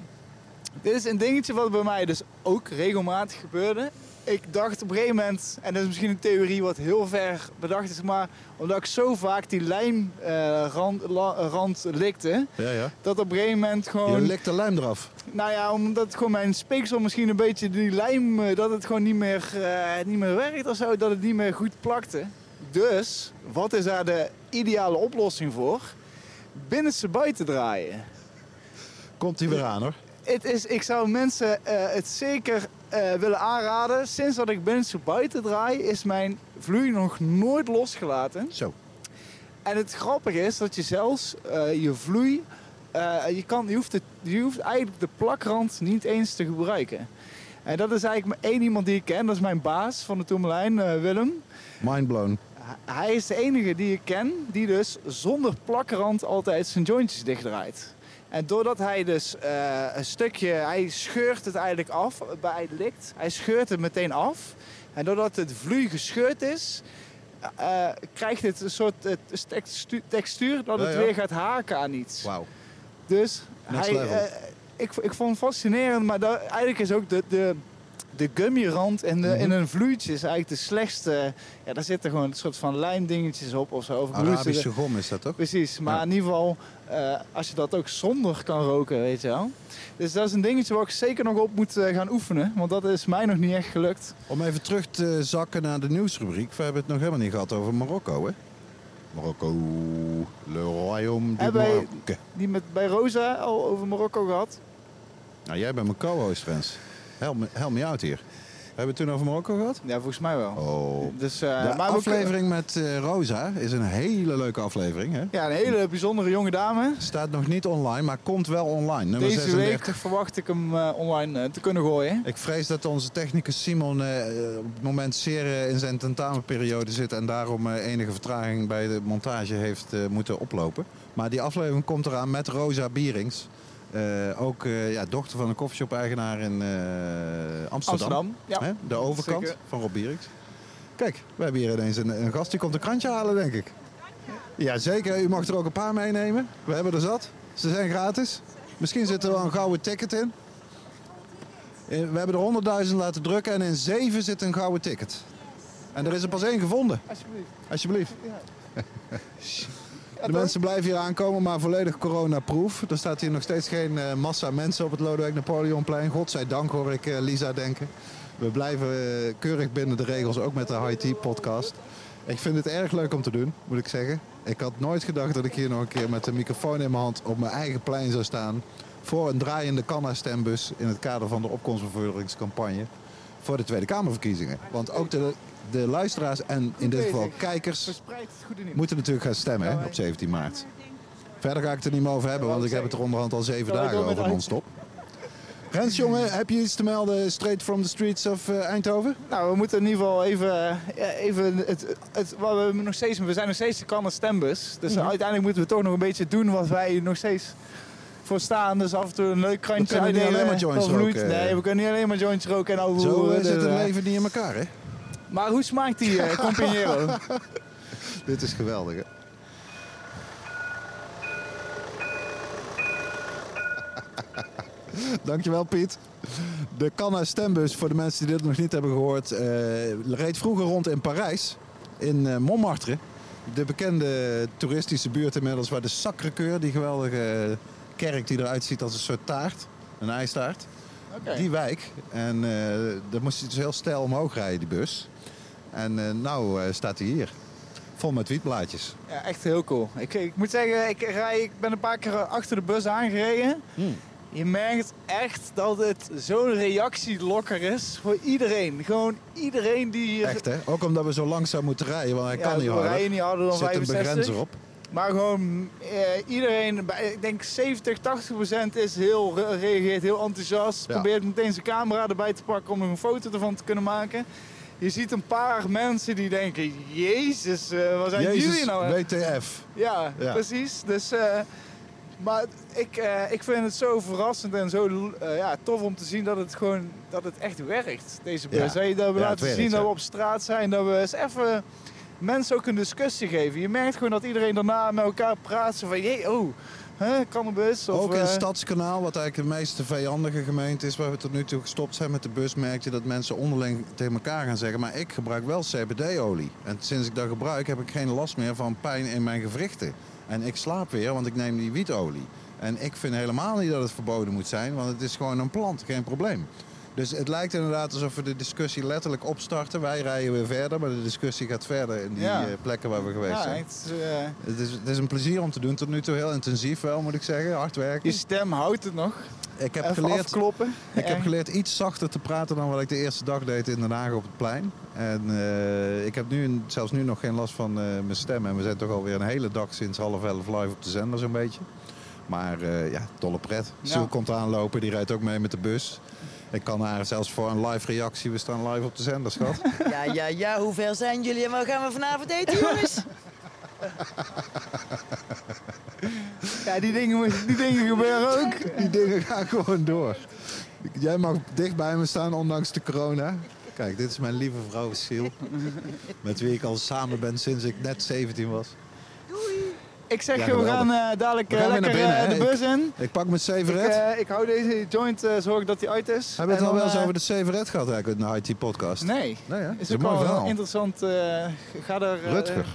dit is een dingetje wat bij mij dus ook regelmatig gebeurde. Ik dacht op een gegeven moment, en dat is misschien een theorie wat heel ver bedacht is, maar omdat ik zo vaak die lijmrand la- rand likte, Ja, ja. dat op een gegeven moment Je gewoon, likt de lijm eraf. nou ja, omdat gewoon mijn speeksel misschien een beetje die lijm, eh, dat het gewoon niet meer, eh, niet meer werkt of zo, dat het niet meer goed plakte. Dus, wat is daar de ideale oplossing voor? Binnenste buiten draaien. Komt hij weer aan hoor. Het is, ik zou mensen eh, het zeker eh, willen aanraden. Sinds dat ik binnenste buiten draai, is mijn vloei nog nooit losgelaten. Zo. En het grappige is dat je zelfs eh, je vloei, eh, je, kan, je, hoeft het, je hoeft eigenlijk de plakrand niet eens te gebruiken. En dat is eigenlijk één iemand die ik ken, dat is mijn baas van de Tourmalijn, eh, Willem. Mindblown. Hij is de enige die ik ken die dus zonder plakrand altijd zijn jointjes dichtdraait. En doordat hij dus eh, een stukje, hij scheurt het eigenlijk af bij het likt. Hij scheurt het meteen af. En doordat het vloei gescheurd is, eh, krijgt het een soort textu- textuur dat Ja, het ja. weer gaat haken aan iets. Wauw. Dus Next hij, eh, ik, ik vond het fascinerend, maar dat, eigenlijk is ook de, de, de gummirand in, de, Mhm. in een vloeitje is eigenlijk de slechtste. Ja, daar zitten gewoon een soort van lijmdingetjes op of zo. Of Arabische gom is dat toch? Precies, maar Ja. in ieder geval eh, als je dat ook zonder kan roken, weet je wel. Dus dat is een dingetje waar ik zeker nog op moet eh, gaan oefenen, want dat is mij nog niet echt gelukt. Om even terug te zakken naar de nieuwsrubriek. We hebben het nog helemaal niet gehad over Marokko, hè? Marokko, le royaume du Maroc. Die met bij Rosa al over Marokko gehad. Nou, jij bent mijn co-host, Frans. Help me, help me out hier. Hebben we het toen over Marokko gehad? Ja, volgens mij wel. Oh. Dus, eh, De maar we- aflevering met eh, Rosa is een hele leuke aflevering, hè? Ja, een hele bijzondere jonge dame. Staat nog niet online, maar komt wel online. Nummer Deze 36. week verwacht ik hem eh, online te kunnen gooien. Ik vrees dat onze technicus Simon op het moment zeer in zijn tentamenperiode zit en daarom enige vertraging bij de montage heeft moeten oplopen. Maar die aflevering komt eraan met Rosa Bierings. Eh, ook eh, ja, dochter van een koffieshop-eigenaar in eh, Amsterdam. Amsterdam. Ja. Hè? De overkant Zeker. van Rob Bierings. Kijk, we hebben hier ineens een, een gast die komt een krantje halen, denk ik. Ja, zeker. U mag er ook een paar meenemen. We hebben er zat. Ze zijn gratis. Misschien zit er wel een gouden ticket in. We hebben er 100.000 laten drukken en in zeven zit een gouden ticket. En er is er pas één gevonden. Alsjeblieft. Alsjeblieft. Ja, De mensen blijven hier aankomen, maar volledig coronaproof. Er staat hier nog steeds geen eh, massa mensen op het Lodewijk Napoleonplein. Godzijdank hoor ik eh, Lisa denken. We blijven eh, keurig binnen de regels, ook met de High Tea podcast. Ik vind het erg leuk om te doen, moet ik zeggen. Ik had nooit gedacht dat ik hier nog een keer met de microfoon in mijn hand op mijn eigen plein zou staan. Voor een draaiende Canna-stembus in het kader van de opkomstbevorderingscampagne voor de Tweede Kamerverkiezingen. Want ook de, de luisteraars en in dit geval kijkers moeten natuurlijk gaan stemmen hè, op 17 maart. Verder ga ik het er niet meer over hebben, want ik heb het er onderhand al zeven dagen over non-stop. Rens, jongen, heb je iets te melden straight from the streets of eh, Eindhoven? Nou, we moeten in ieder geval even, ja, even het, het, wat we nog steeds, we zijn nog steeds de Cannes stembus. Dus Mhm. uiteindelijk moeten we toch nog een beetje doen wat wij nog steeds voor staan. Dus af en toe een leuk krantje kunnen niet alleen maar joints roken. Nee, we kunnen niet alleen maar joints roken en over Zo eh, dus, zit het eh, leven niet in elkaar, hè? Maar hoe smaakt die uh, Compañero? Dit is geweldig? Dankjewel, Piet. De Canna Stembus, voor de mensen die dit nog niet hebben gehoord, eh, reed vroeger rond in Parijs, in eh, Montmartre. De bekende toeristische buurt inmiddels, waar de Sacré-Cœur, die geweldige kerk die eruit ziet als een soort taart, een ijstaart, Die wijk. En eh daar moest hij dus heel stijl omhoog rijden, die bus. En eh, nou eh, staat hij hier, vol met wietblaadjes. Ja, echt heel cool. Ik, ik moet zeggen, ik, rij, ik ben een paar keer achter de bus aangereden. Hmm. Je merkt echt dat het zo'n reactielokker is voor iedereen. Gewoon iedereen die hier... Echt hè? Ook omdat we zo langzaam moeten rijden, want hij Ja, kan niet we harder. rijden niet harder Er dan zit een 65. begrenzer op. Maar gewoon eh, iedereen, ik denk 70, 80 procent is heel, re- reageert heel enthousiast. Ja. Probeert meteen zijn camera erbij te pakken om er een foto ervan te kunnen maken. Je ziet een paar mensen die denken, jezus, eh wat zijn Jezus, jullie nou? hè?" WTF. Ja, Ja. precies. Dus, eh, maar ik, eh, ik vind het zo verrassend en zo ja, tof om te zien dat het gewoon dat het echt werkt, deze bus. Ja. Dat we laten werkt, zien dat we op straat zijn, dat we eens even mensen ook een discussie geven. Je merkt gewoon dat iedereen daarna met elkaar praat. Zo van, jee, oh, hè, cannabis. Of, Ook in eh, Stadskanaal, wat eigenlijk de meest vijandige gemeente is waar we tot nu toe gestopt zijn met de bus, merk je dat mensen onderling tegen elkaar gaan zeggen. Maar ik gebruik wel CBD-olie. En sinds ik dat gebruik heb ik geen last meer van pijn in mijn gewrichten. En ik slaap weer, want ik neem die wietolie. En ik vind helemaal niet dat het verboden moet zijn, want het is gewoon een plant, geen probleem. Dus het lijkt inderdaad alsof we de discussie letterlijk opstarten. Wij rijden weer verder, maar de discussie gaat verder in die Ja. eh, plekken waar we geweest ja, zijn. het, eh, Het is, het is een plezier om te doen. Tot nu toe heel intensief wel, moet ik zeggen. Hard werken. je stem houdt het nog. Ik heb, Even geleerd, afkloppen. ik heb geleerd iets zachter te praten dan wat ik de eerste dag deed in Den Haag op het plein. En eh, ik heb nu, zelfs nu nog geen last van mijn stem. En we zijn toch alweer een hele dag sinds half elf live op de zender zo'n beetje. Maar ja, dolle pret. Ja. Komt aanlopen, die rijdt ook mee met de bus. Ik kan haar zelfs voor een live reactie. We staan live op de zender, schat. Ja, ja, ja, hoe ver zijn jullie en wat gaan we vanavond eten, jongens? Ja, die dingen, moet- die dingen gebeuren ook. Die dingen gaan gewoon door. Jij mag dicht bij me staan, ondanks de corona. Kijk, dit is mijn lieve vrouw Sil. Met wie ik al samen ben sinds ik net 17 was. Ik zeg, Ja, we gaan eh, dadelijk We eh, gaan lekker binnen, eh, de bus in. Ik pak mijn Ik, Severet. eh, ik hou deze joint, zorg dat die uit is. Hebben we het al wel eens over de Severet gehad eigenlijk in de IT-podcast? Nee. Nee, hè? Is Dat ook mooi wel interessant. ga er... eh, Rutger.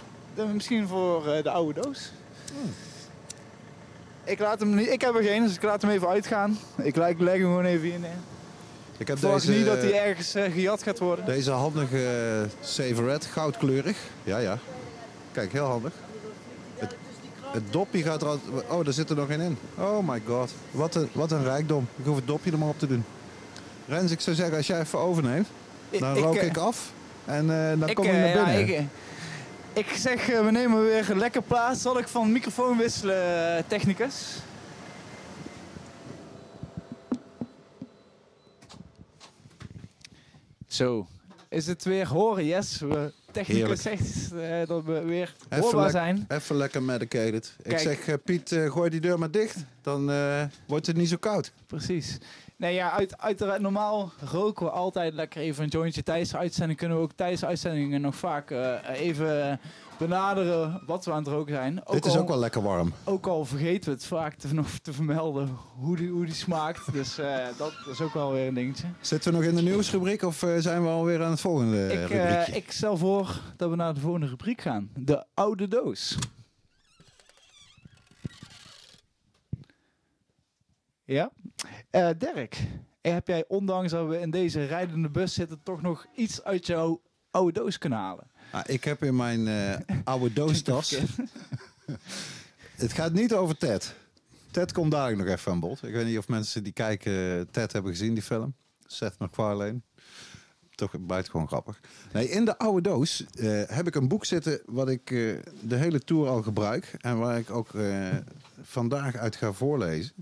misschien voor de oude doos. Ik, laat hem niet, ik heb er geen, dus ik laat hem even uitgaan. Ik, leg- ik leg hem gewoon even in. Ik heb deze, niet dat hij ergens gejat gaat worden. deze handige uh, Severet, goudkleurig. Ja, ja. Kijk, heel handig. Het, dopje gaat er al... Oh, daar zit er nog één in. Oh my god. Wat een, wat een rijkdom. Ik hoef het dopje er maar op te doen. Rens, ik zou zeggen, als jij even overneemt, dan rook eh, ik af. En eh, dan ik, kom je eh, naar ja, binnen. ik, ik zeg, we nemen weer lekker plaats. Zal ik van microfoon wisselen, technicus? Zo. Is het weer horen? Yes. We, technicus zegt eh, dat we weer hoorbaar zijn. Even lekker medicated. Ik zeg, eh, Piet, eh, gooi die deur maar dicht. Dan eh, wordt het niet zo koud. Precies. Nee, ja, uit, uiteraard, normaal roken we altijd lekker even een jointje tijdens de uitzending. Kunnen we ook tijdens de uitzendingen nog vaak eh, even benaderen wat we aan het roken zijn. Dit is ook wel lekker warm. ook al vergeten we het vaak te, nog te vermelden hoe die, hoe die smaakt. Dus eh, dat is ook wel weer een dingetje. Zitten we nog in de nieuwsrubriek of eh, zijn we alweer aan het volgende ik, eh, ik stel voor dat we naar de volgende rubriek gaan. De oude doos. Ja? Dirk, heb jij ondanks dat we in deze rijdende bus zitten... toch nog iets uit jouw oude doos kunnen halen? Ah, ik heb in mijn eh, oude doostas... het gaat niet over Ted. Ted komt dadelijk nog even aan bod. Ik weet niet of mensen die kijken Ted hebben gezien, die film. Seth MacFarlane. Toch buitengewoon grappig. Nee, in de oude doos eh, heb ik een boek zitten wat ik eh, de hele tour al gebruik. En waar ik ook vandaag uit ga voorlezen.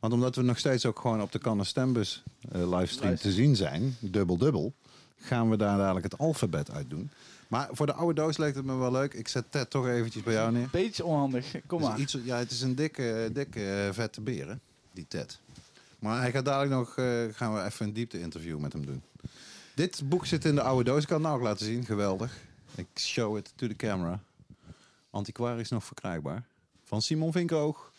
Want omdat we nog steeds ook gewoon op de Cannes Stembus livestream te zien zijn, dubbel dubbel, gaan we daar dadelijk het alfabet uit doen. Maar voor de oude doos leek het me wel leuk. Ik zet Ted toch eventjes bij jou neer. Beetje onhandig. Kom maar. iets, ja, het is een dikke, dikke eh, vette beer, hè, die Ted. Maar hij gaat dadelijk nog, eh, gaan we even een diepte interview met hem doen. Dit boek zit in de oude doos. Ik kan het nou ook laten zien. Geweldig. Ik show it to the camera. Antiquarisch nog verkrijgbaar. Van Simon Vinkoog.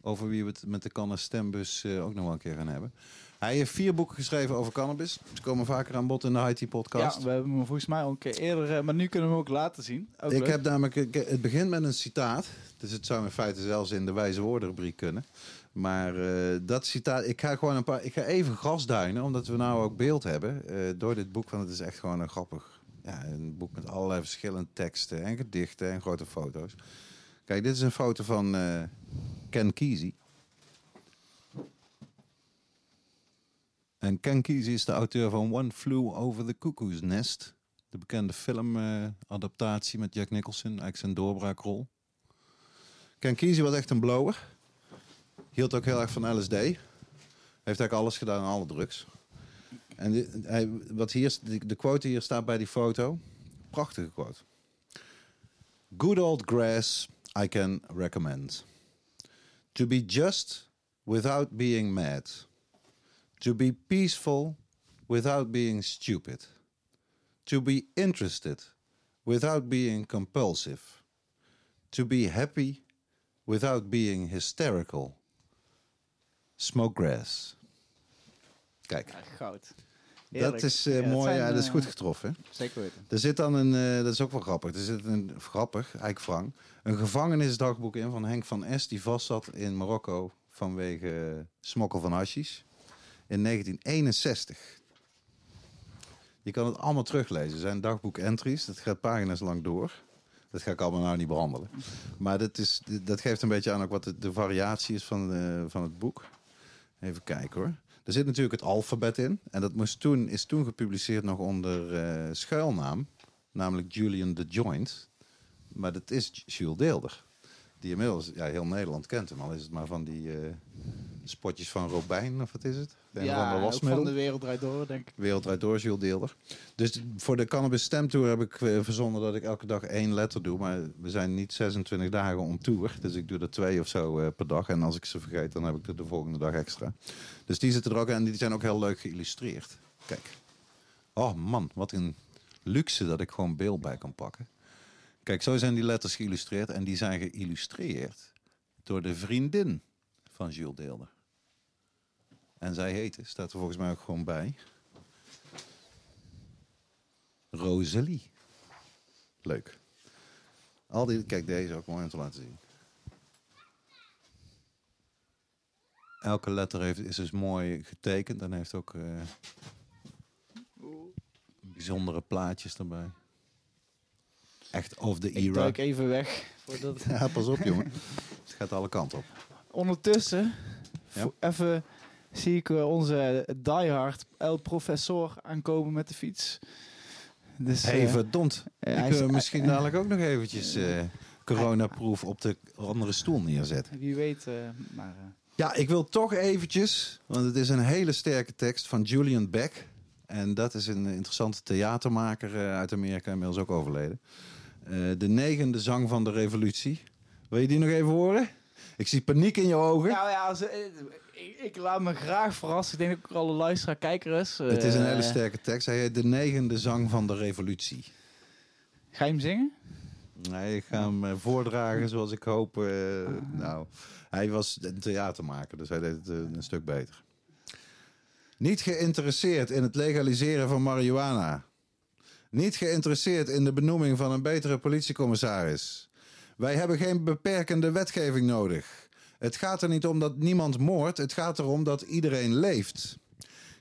Over wie we het met de Cannes Stembus eh, ook nog wel een keer gaan hebben. Hij heeft vier boeken geschreven over cannabis. Ze komen vaker aan bod in de IT-podcast. Ja, we hebben hem volgens mij al een keer eerder, eh, maar nu kunnen we hem ook laten zien. Ook Ik leuk. heb namelijk, ik- het begint met een citaat. Dus het zou in feite zelfs in de wijze woordenrubriek kunnen. Maar eh, dat citaat, ik ga gewoon een paar, ik ga even grasduinen, omdat we nou ook beeld hebben eh, door dit boek. Want het is echt gewoon een grappig, ja, een boek met allerlei verschillende teksten en gedichten en grote foto's. Kijk, dit is een foto van eh, Ken Kesey. En Ken Kesey is de auteur van One Flew Over the Cuckoo's Nest. De bekende filmadaptatie met Jack Nicholson, eigenlijk zijn doorbraakrol. Ken Kesey was echt een blower. Hield ook heel erg van LSD. Heeft eigenlijk alles gedaan, alle drugs. En hij, wat hier, de quote hier staat bij die foto, prachtige quote. Good old grass I can recommend. To be just without being mad. To be peaceful without being stupid. To be interested without being compulsive. To be happy without being hysterical. Smoke grass. Kijk, Ja, goud. dat is eh, Ja, mooi. zijn, ja, dat is eh, goed getroffen. Zeker weten. Er zit dan een, eh, dat is ook wel grappig. Er zit een grappig, eigenlijk Frank, een gevangenisdagboek in van Henk van S. die vastzat in Marokko vanwege smokkel van hashish in 1961. Je kan het allemaal teruglezen. Er zijn dagboek-entries. Dat gaat pagina's lang door. Dat ga ik allemaal nou niet behandelen. Maar dat, is, dat geeft een beetje aan ook wat de, de variatie is van, eh, van het boek. Even kijken hoor. Er zit natuurlijk het alfabet in. En dat moest toen, is toen gepubliceerd nog onder eh, schuilnaam. Namelijk Julian the Joint. Maar dat is Jules Deelder. Die inmiddels, ja, heel Nederland kent hem. Al is het maar van die, eh, spotjes van Robijn, of wat is het? Een ja, van de van de wereld draait door, denk ik. Wereldwijd door, Jules Deelder. Dus voor de Cannabis Stemtour heb ik eh, verzonnen dat ik elke dag één letter doe. Maar we zijn niet 26 dagen om tour. Dus ik doe er twee of zo eh, per dag. En als ik ze vergeet, dan heb ik er de volgende dag extra. Dus die zitten er ook en die zijn ook heel leuk geïllustreerd. Kijk. Oh man, wat een luxe dat ik gewoon beeld bij kan pakken. Kijk, zo zijn die letters geïllustreerd. En die zijn geïllustreerd door de vriendin van Jules Deelder. En zij heette, staat er volgens mij ook gewoon bij. Rosalie. Leuk. Al die, kijk, deze ook mooi om te laten zien. Elke letter heeft, is dus mooi getekend en heeft ook eh, bijzondere plaatjes erbij. Echt of the Ik era. duik even weg. Voordat... Ja, pas op jongen. Het gaat alle kanten op. Ondertussen, Ja. even zie ik eh, onze diehard El Professor aankomen met de fiets. Dus, Hey, eh, verdomd. ja, Ik misschien dadelijk ook nog eventjes eh coronaproof op de andere stoel neerzetten. wie weet, eh, maar... eh, Ja, ik wil toch eventjes, want het is een hele sterke tekst van Julian Beck. En dat is een interessante theatermaker eh, uit Amerika, inmiddels ook overleden. Eh, de negende zang van de revolutie. Wil je die nog even horen? Ik zie paniek in je ogen. Nou ja, als, eh, ik, ik laat me graag verrassen. Ik denk ook alle luisteraar kijkers. eh, het is een hele sterke tekst. Hij heet de negende zang van de revolutie. Ga je hem zingen? Nee, ik ga hem eh, voordragen zoals ik hoop. eh, Nou, hij was een theatermaker, dus hij deed het eh, een stuk beter. Niet geïnteresseerd in het legaliseren van marihuana. Niet geïnteresseerd in de benoeming van een betere politiecommissaris. Wij hebben geen beperkende wetgeving nodig. Het gaat er niet om dat niemand moordt, het gaat erom dat iedereen leeft.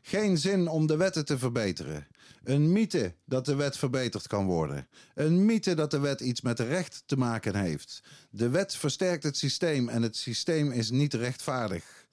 Geen zin om de wetten te verbeteren. Een mythe dat de wet verbeterd kan worden. Een mythe dat de wet iets met recht te maken heeft. De wet versterkt het systeem en het systeem is niet rechtvaardig.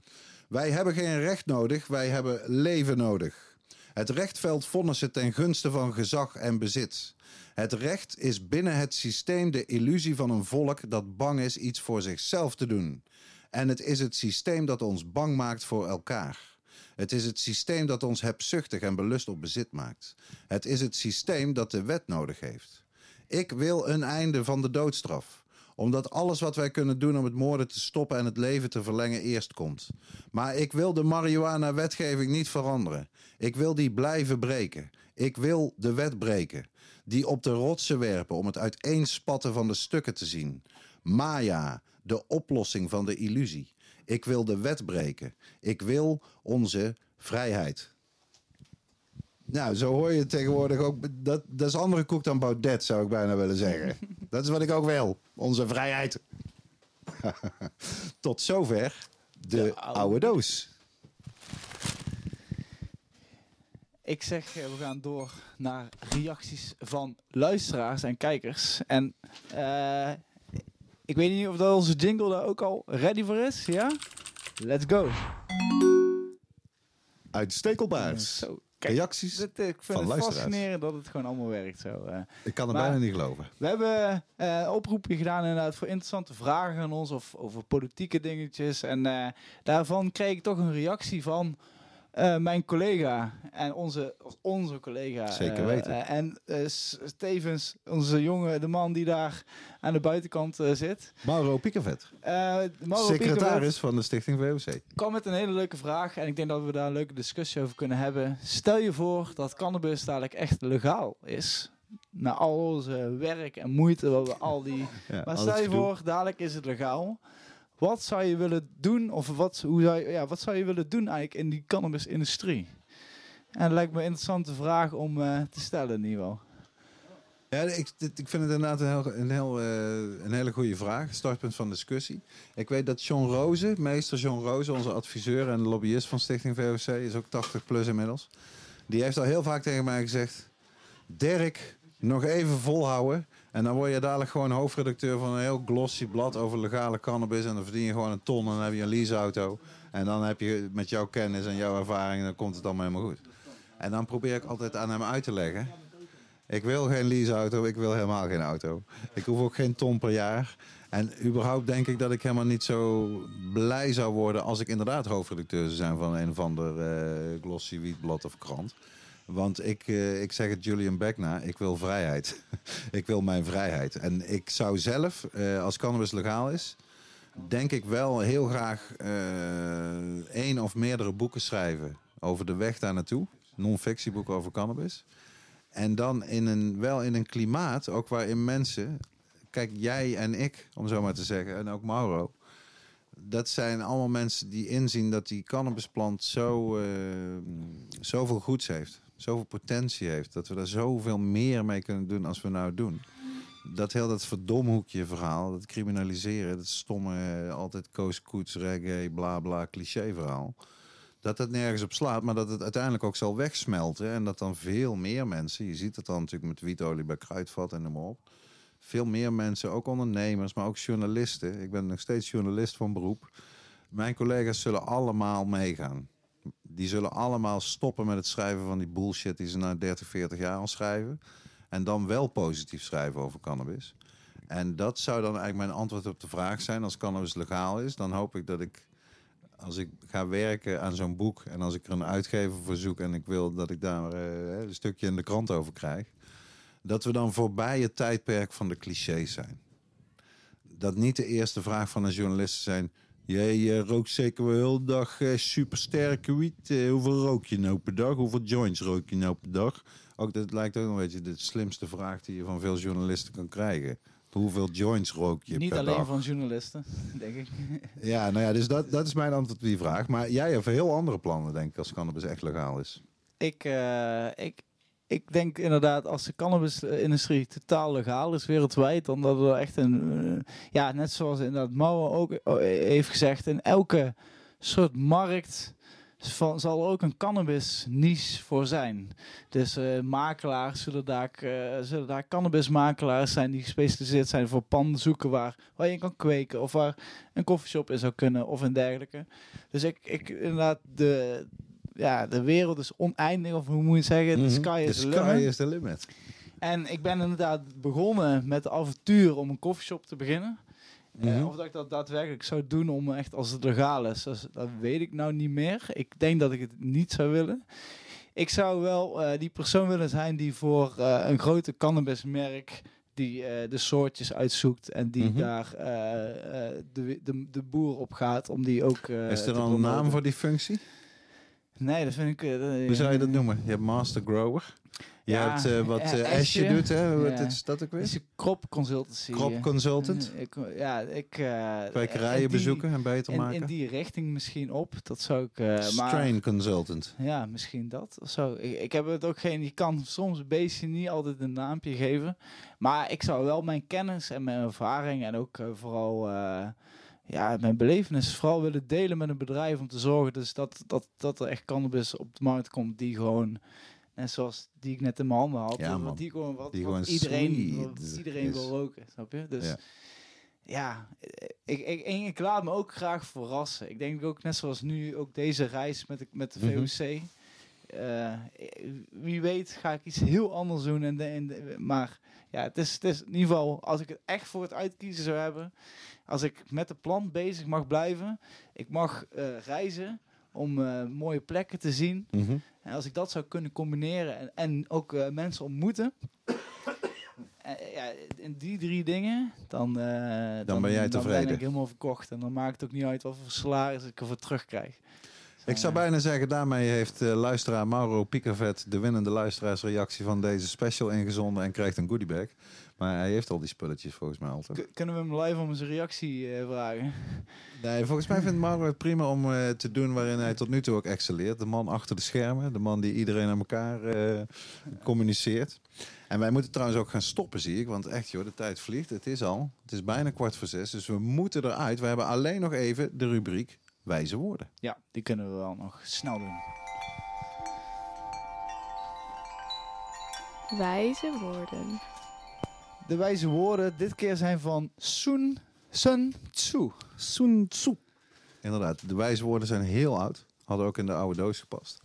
Wij hebben geen recht nodig, wij hebben leven nodig. Het recht velt vonnissen ten gunste van gezag en bezit. Het recht is binnen het systeem de illusie van een volk dat bang is iets voor zichzelf te doen. En het is het systeem dat ons bang maakt voor elkaar. Het is het systeem dat ons hebzuchtig en belust op bezit maakt. Het is het systeem dat de wet nodig heeft. Ik wil een einde van de doodstraf omdat alles wat wij kunnen doen om het moorden te stoppen en het leven te verlengen eerst komt. Maar ik wil de marihuana-wetgeving niet veranderen. Ik wil die blijven breken. Ik wil de wet breken. Die op de rotsen werpen om het uiteenspatten van de stukken te zien. Maya, de oplossing van de illusie. Ik wil de wet breken. Ik wil onze vrijheid. Nou, zo hoor je tegenwoordig ook. Dat, dat is andere koek dan Baudet, zou ik bijna willen zeggen. Dat is wat ik ook wil. Onze vrijheid. Tot zover de, De oude. oude doos. Ik zeg, eh, we gaan door naar reacties van luisteraars en kijkers. En eh, ik weet niet of dat onze jingle daar ook al ready voor is. Ja? Let's go. Uit Stekelbaars. Zo, kijk, Reacties. dit, eh, ik vind van het luisteraars. fascinerend dat het gewoon allemaal werkt zo. eh. Ik kan het bijna niet geloven. We hebben eh, een oproepje gedaan inderdaad voor interessante vragen aan ons of over politieke dingetjes. En daarvan kreeg ik toch een reactie van eh, mijn collega en onze, onze collega. Zeker eh, weten. eh, en eh, s- tevens onze jongen, de man die daar aan de buitenkant zit. Mauro Piekervet. Secretaris van de Stichting VOC. kwam met een hele leuke vraag. En ik denk dat we daar een leuke discussie over kunnen hebben. Stel je voor dat cannabis dadelijk echt legaal is. Na al onze werk en moeite, wat we al die Ja, maar stel je voor, dadelijk is het legaal. Wat zou je willen doen, of wat, hoe zou je, ja, wat zou je willen doen eigenlijk in die cannabisindustrie? En dat lijkt me een interessante vraag om eh, te stellen in ieder geval. Ja, ik, ik vind het inderdaad een, heel, een, heel, eh, een hele goede vraag. Startpunt van discussie. Ik weet dat John Rozen, meester John Rozen, onze adviseur en lobbyist van Stichting VOC, is ook 80 plus inmiddels. Die heeft al heel vaak tegen mij gezegd: Dirk, nog even volhouden. En dan word je dadelijk gewoon hoofdredacteur van een heel glossy blad over legale cannabis. En dan verdien je gewoon een ton en dan heb je een leaseauto. En dan heb je met jouw kennis en jouw ervaring, dan komt het allemaal helemaal goed. En dan probeer ik altijd aan hem uit te leggen. Ik wil geen leaseauto, ik wil helemaal geen auto. Ik hoef ook geen ton per jaar. En überhaupt denk ik dat ik helemaal niet zo blij zou worden als ik inderdaad hoofdredacteur zou zijn van een of ander eh, glossy wietblad of krant. Want ik, eh, ik zeg het Julian Beck na, ik wil vrijheid. ik wil mijn vrijheid. En ik zou zelf, eh, als cannabis legaal is, denk ik wel heel graag eh één of meerdere boeken schrijven over de weg daar naartoe. Non-fictieboeken over cannabis. En dan in een, wel in een klimaat, ook waarin mensen... Kijk, jij en ik, om zo maar te zeggen, en ook Mauro... Dat zijn allemaal mensen die inzien dat die cannabisplant zo, eh, zoveel goeds heeft. Zoveel potentie heeft. Dat we daar zoveel meer mee kunnen doen als we nou doen. Dat heel dat verdomhoekje verhaal, dat criminaliseren, dat stomme, altijd koos, koets, reggae, bla bla, cliché verhaal. Dat het nergens op slaat, maar dat het uiteindelijk ook zal wegsmelten. En dat dan veel meer mensen, je ziet het dan natuurlijk met wietolie bij kruidvat en noem maar op. Veel meer mensen, ook ondernemers, maar ook journalisten. Ik ben nog steeds journalist van beroep. Mijn collega's zullen allemaal meegaan. Die zullen allemaal stoppen met het schrijven van die bullshit die ze na 30, 40 jaar al schrijven. En dan wel positief schrijven over cannabis. En dat zou dan eigenlijk mijn antwoord op de vraag zijn. Als cannabis legaal is, dan hoop ik dat ik, als ik ga werken aan zo'n boek... en als ik er een uitgever voor zoek en ik wil dat ik daar eh, een stukje in de krant over krijg... dat we dan voorbij het tijdperk van de clichés zijn. Dat niet de eerste vraag van een journalist zijn... Jij eh, rookt zeker wel heel de dag eh, supersterke wiet. Eh, hoeveel rook je nou per dag? Hoeveel joints rook je nou per dag? Ook dat lijkt ook een beetje de slimste vraag die je van veel journalisten kan krijgen. Hoeveel joints rook je Niet per alleen dag? van journalisten, denk ik. Ja, nou ja, dus dat, dat is mijn antwoord op die vraag. Maar jij hebt heel andere plannen, denk ik, als cannabis echt legaal is. Ik, ik, ik denk inderdaad, als de cannabisindustrie totaal legaal is wereldwijd, dan dat er echt een, eh, ja, net zoals inderdaad Mauer ook eh, heeft gezegd, in elke soort markt van, zal ook een cannabis niche voor zijn. Dus eh, makelaars zullen daar, eh, zullen daar cannabismakelaars zijn die gespecialiseerd zijn voor panden zoeken waar, waar je kan kweken of waar een koffieshop in zou kunnen of een dergelijke. Dus ik, ik inderdaad, de, ja, de wereld is oneindig, of hoe moet je zeggen? Mhm. The sky is The the sky limit. is the limit. En ik ben inderdaad begonnen met de avontuur om een koffieshop te beginnen. Eh, Mhm. of dat ik dat daadwerkelijk zou doen om echt als het legaal is, dat, dat weet ik nou niet meer. Ik denk dat ik het niet zou willen. Ik zou wel eh, die persoon willen zijn die voor eh, een grote cannabismerk die de soortjes uitzoekt en die Mhm. daar de, de, de boer op gaat om die ook is er dan een naam voor die functie? Nee, dat vind ik... eh, Hoe zou je dat noemen? Je hebt master grower. Je Ja, hebt eh, wat eh, Asje doet, hè? Wat Ja. is dat ook is weer? een crop consultancy. Crop consultant. Ik, ja, ik... Kwekerijen die- bezoeken en beter In, maken. in die richting misschien op. Dat zou ik... maar, Strain consultant. ja, misschien dat. Of zo. Ik, ik heb het ook geen... Je kan soms een beetje niet altijd een naampje geven. Maar ik zou wel mijn kennis en mijn ervaring en ook vooral... ja, mijn belevenis vooral willen delen met een bedrijf om te zorgen dus dat, dat, dat er echt cannabis op de markt komt die gewoon, net zoals die ik net in mijn handen had, Ja, die gewoon, wat, Die gewoon iedereen, wat iedereen is. wil roken, snap je? Dus Ja. ja, ik, ik, en ik laat me ook graag verrassen. Ik denk ook net zoals nu ook deze reis met de, met de Mhm. VOC. Eh, wie weet ga ik iets heel anders doen. En de, en de- maar ja, het is, het is in ieder geval, als ik het echt voor het uitkiezen zou hebben, als ik met de plant bezig mag blijven, ik mag eh, reizen om eh, mooie plekken te zien. Mhm. En als ik dat zou kunnen combineren en, en ook mensen ontmoeten. ja, in die drie dingen, dan, eh, dan, ben jij Dan tevreden. ben ik helemaal verkocht. En dan maakt het ook niet uit wat voor salaris ik ervoor terugkrijg. Ik zou Eh, bijna zeggen, daarmee heeft eh, luisteraar Mauro Piekervet de winnende luisteraarsreactie van deze special ingezonden en krijgt een goodiebag. Maar hij heeft al die spulletjes volgens mij altijd. k- Kunnen we hem live om zijn reactie eh, vragen? Nee, volgens mij vindt Mauro het prima om eh, te doen waarin hij tot nu toe ook excelleert. De man achter de schermen, de man die iedereen aan elkaar eh, communiceert. En wij moeten trouwens ook gaan stoppen, zie ik. Want echt joh, de tijd vliegt. Het is al. Het is bijna kwart voor zes. Dus we moeten eruit. We hebben alleen nog even de rubriek wijze woorden. Ja, die kunnen we wel nog snel doen. Wijze woorden. De wijze woorden dit keer zijn van Sun, Sun Tzu. Sun Tzu. Inderdaad, de wijze woorden zijn heel oud. Hadden ook in de oude doos gepast.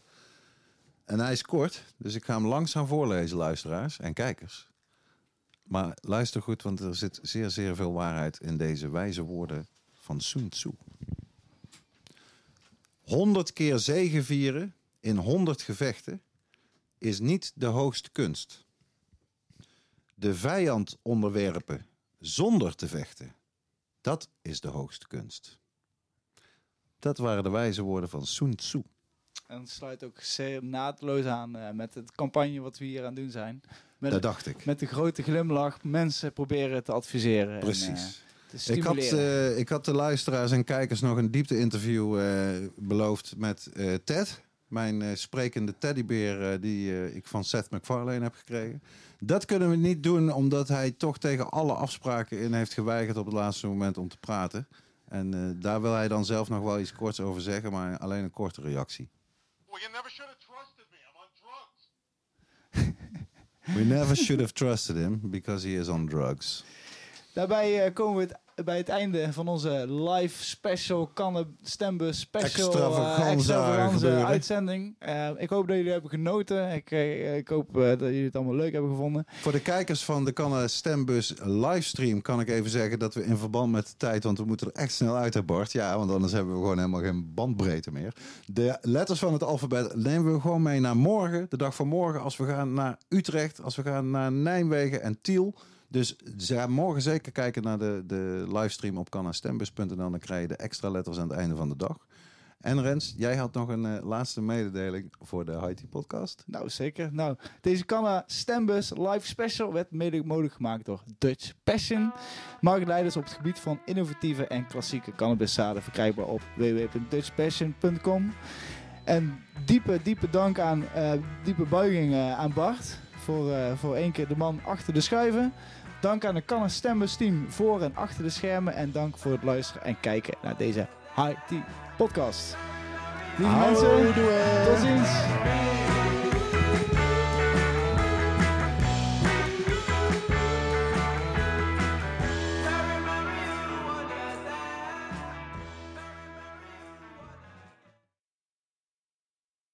En hij is kort, dus ik ga hem langzaam voorlezen, luisteraars en kijkers. Maar luister goed, want er zit zeer, zeer veel waarheid in deze wijze woorden van Sun Tzu. 100 keer zegevieren in 100 gevechten is niet de hoogste kunst. De vijand onderwerpen zonder te vechten, dat is de hoogste kunst. Dat waren de wijze woorden van Sun Tzu. En het sluit ook zeer naadloos aan eh, met het campagne wat we hier aan het doen zijn. Met, Dat dacht ik. met de grote glimlach mensen proberen te adviseren. en, eh, Precies. te Ik had, eh, ik had de luisteraars en kijkers nog een diepte-interview eh, beloofd met eh, Ted. Mijn eh, sprekende teddybeer eh, die eh, ik van Seth MacFarlane heb gekregen. Dat kunnen we niet doen omdat hij toch tegen alle afspraken in heeft geweigerd op het laatste moment om te praten. En eh, daar wil hij dan zelf nog wel iets korts over zeggen, maar alleen een korte reactie. Well, you never should have trusted me. I'm on drugs. We never should have trusted him because he is on drugs. Daarbij eh, komen we het, bij het einde van onze live special Kannen Stembus special eh, Extravaganza gebeuren. uitzending. Eh, ik hoop dat jullie hebben genoten. Ik, ik hoop dat jullie het allemaal leuk hebben gevonden. Voor de kijkers van de Canna Stembus livestream kan ik even zeggen dat we in verband met de tijd, want we moeten er echt snel uit, hè Bart. Ja, want anders hebben we gewoon helemaal geen bandbreedte meer. De letters van het alfabet nemen we gewoon mee naar morgen, de dag van morgen, als we gaan naar Utrecht, als we gaan naar Nijmegen en Tiel. Dus ze morgen zeker kijken naar de, de livestream op cannastembus.nl. Dan krijg je de extra letters aan het einde van de dag. En Rens, jij had nog een eh, laatste mededeling voor de Haiti podcast. Nou, zeker. Nou, deze Canna Stembus live special werd mede mogelijk gemaakt door Dutch Passion. Marktleiders op het gebied van innovatieve en klassieke cannabiszaden verkrijgbaar op www.dutchpassion.com. En diepe, diepe dank aan, eh, diepe buiging aan Bart voor, eh, voor één keer de man achter de schuiven. Dank aan de Canna Stembus team voor en achter de schermen. En dank voor het luisteren en kijken naar deze High Tea podcast. Lieve mensen, tot ziens.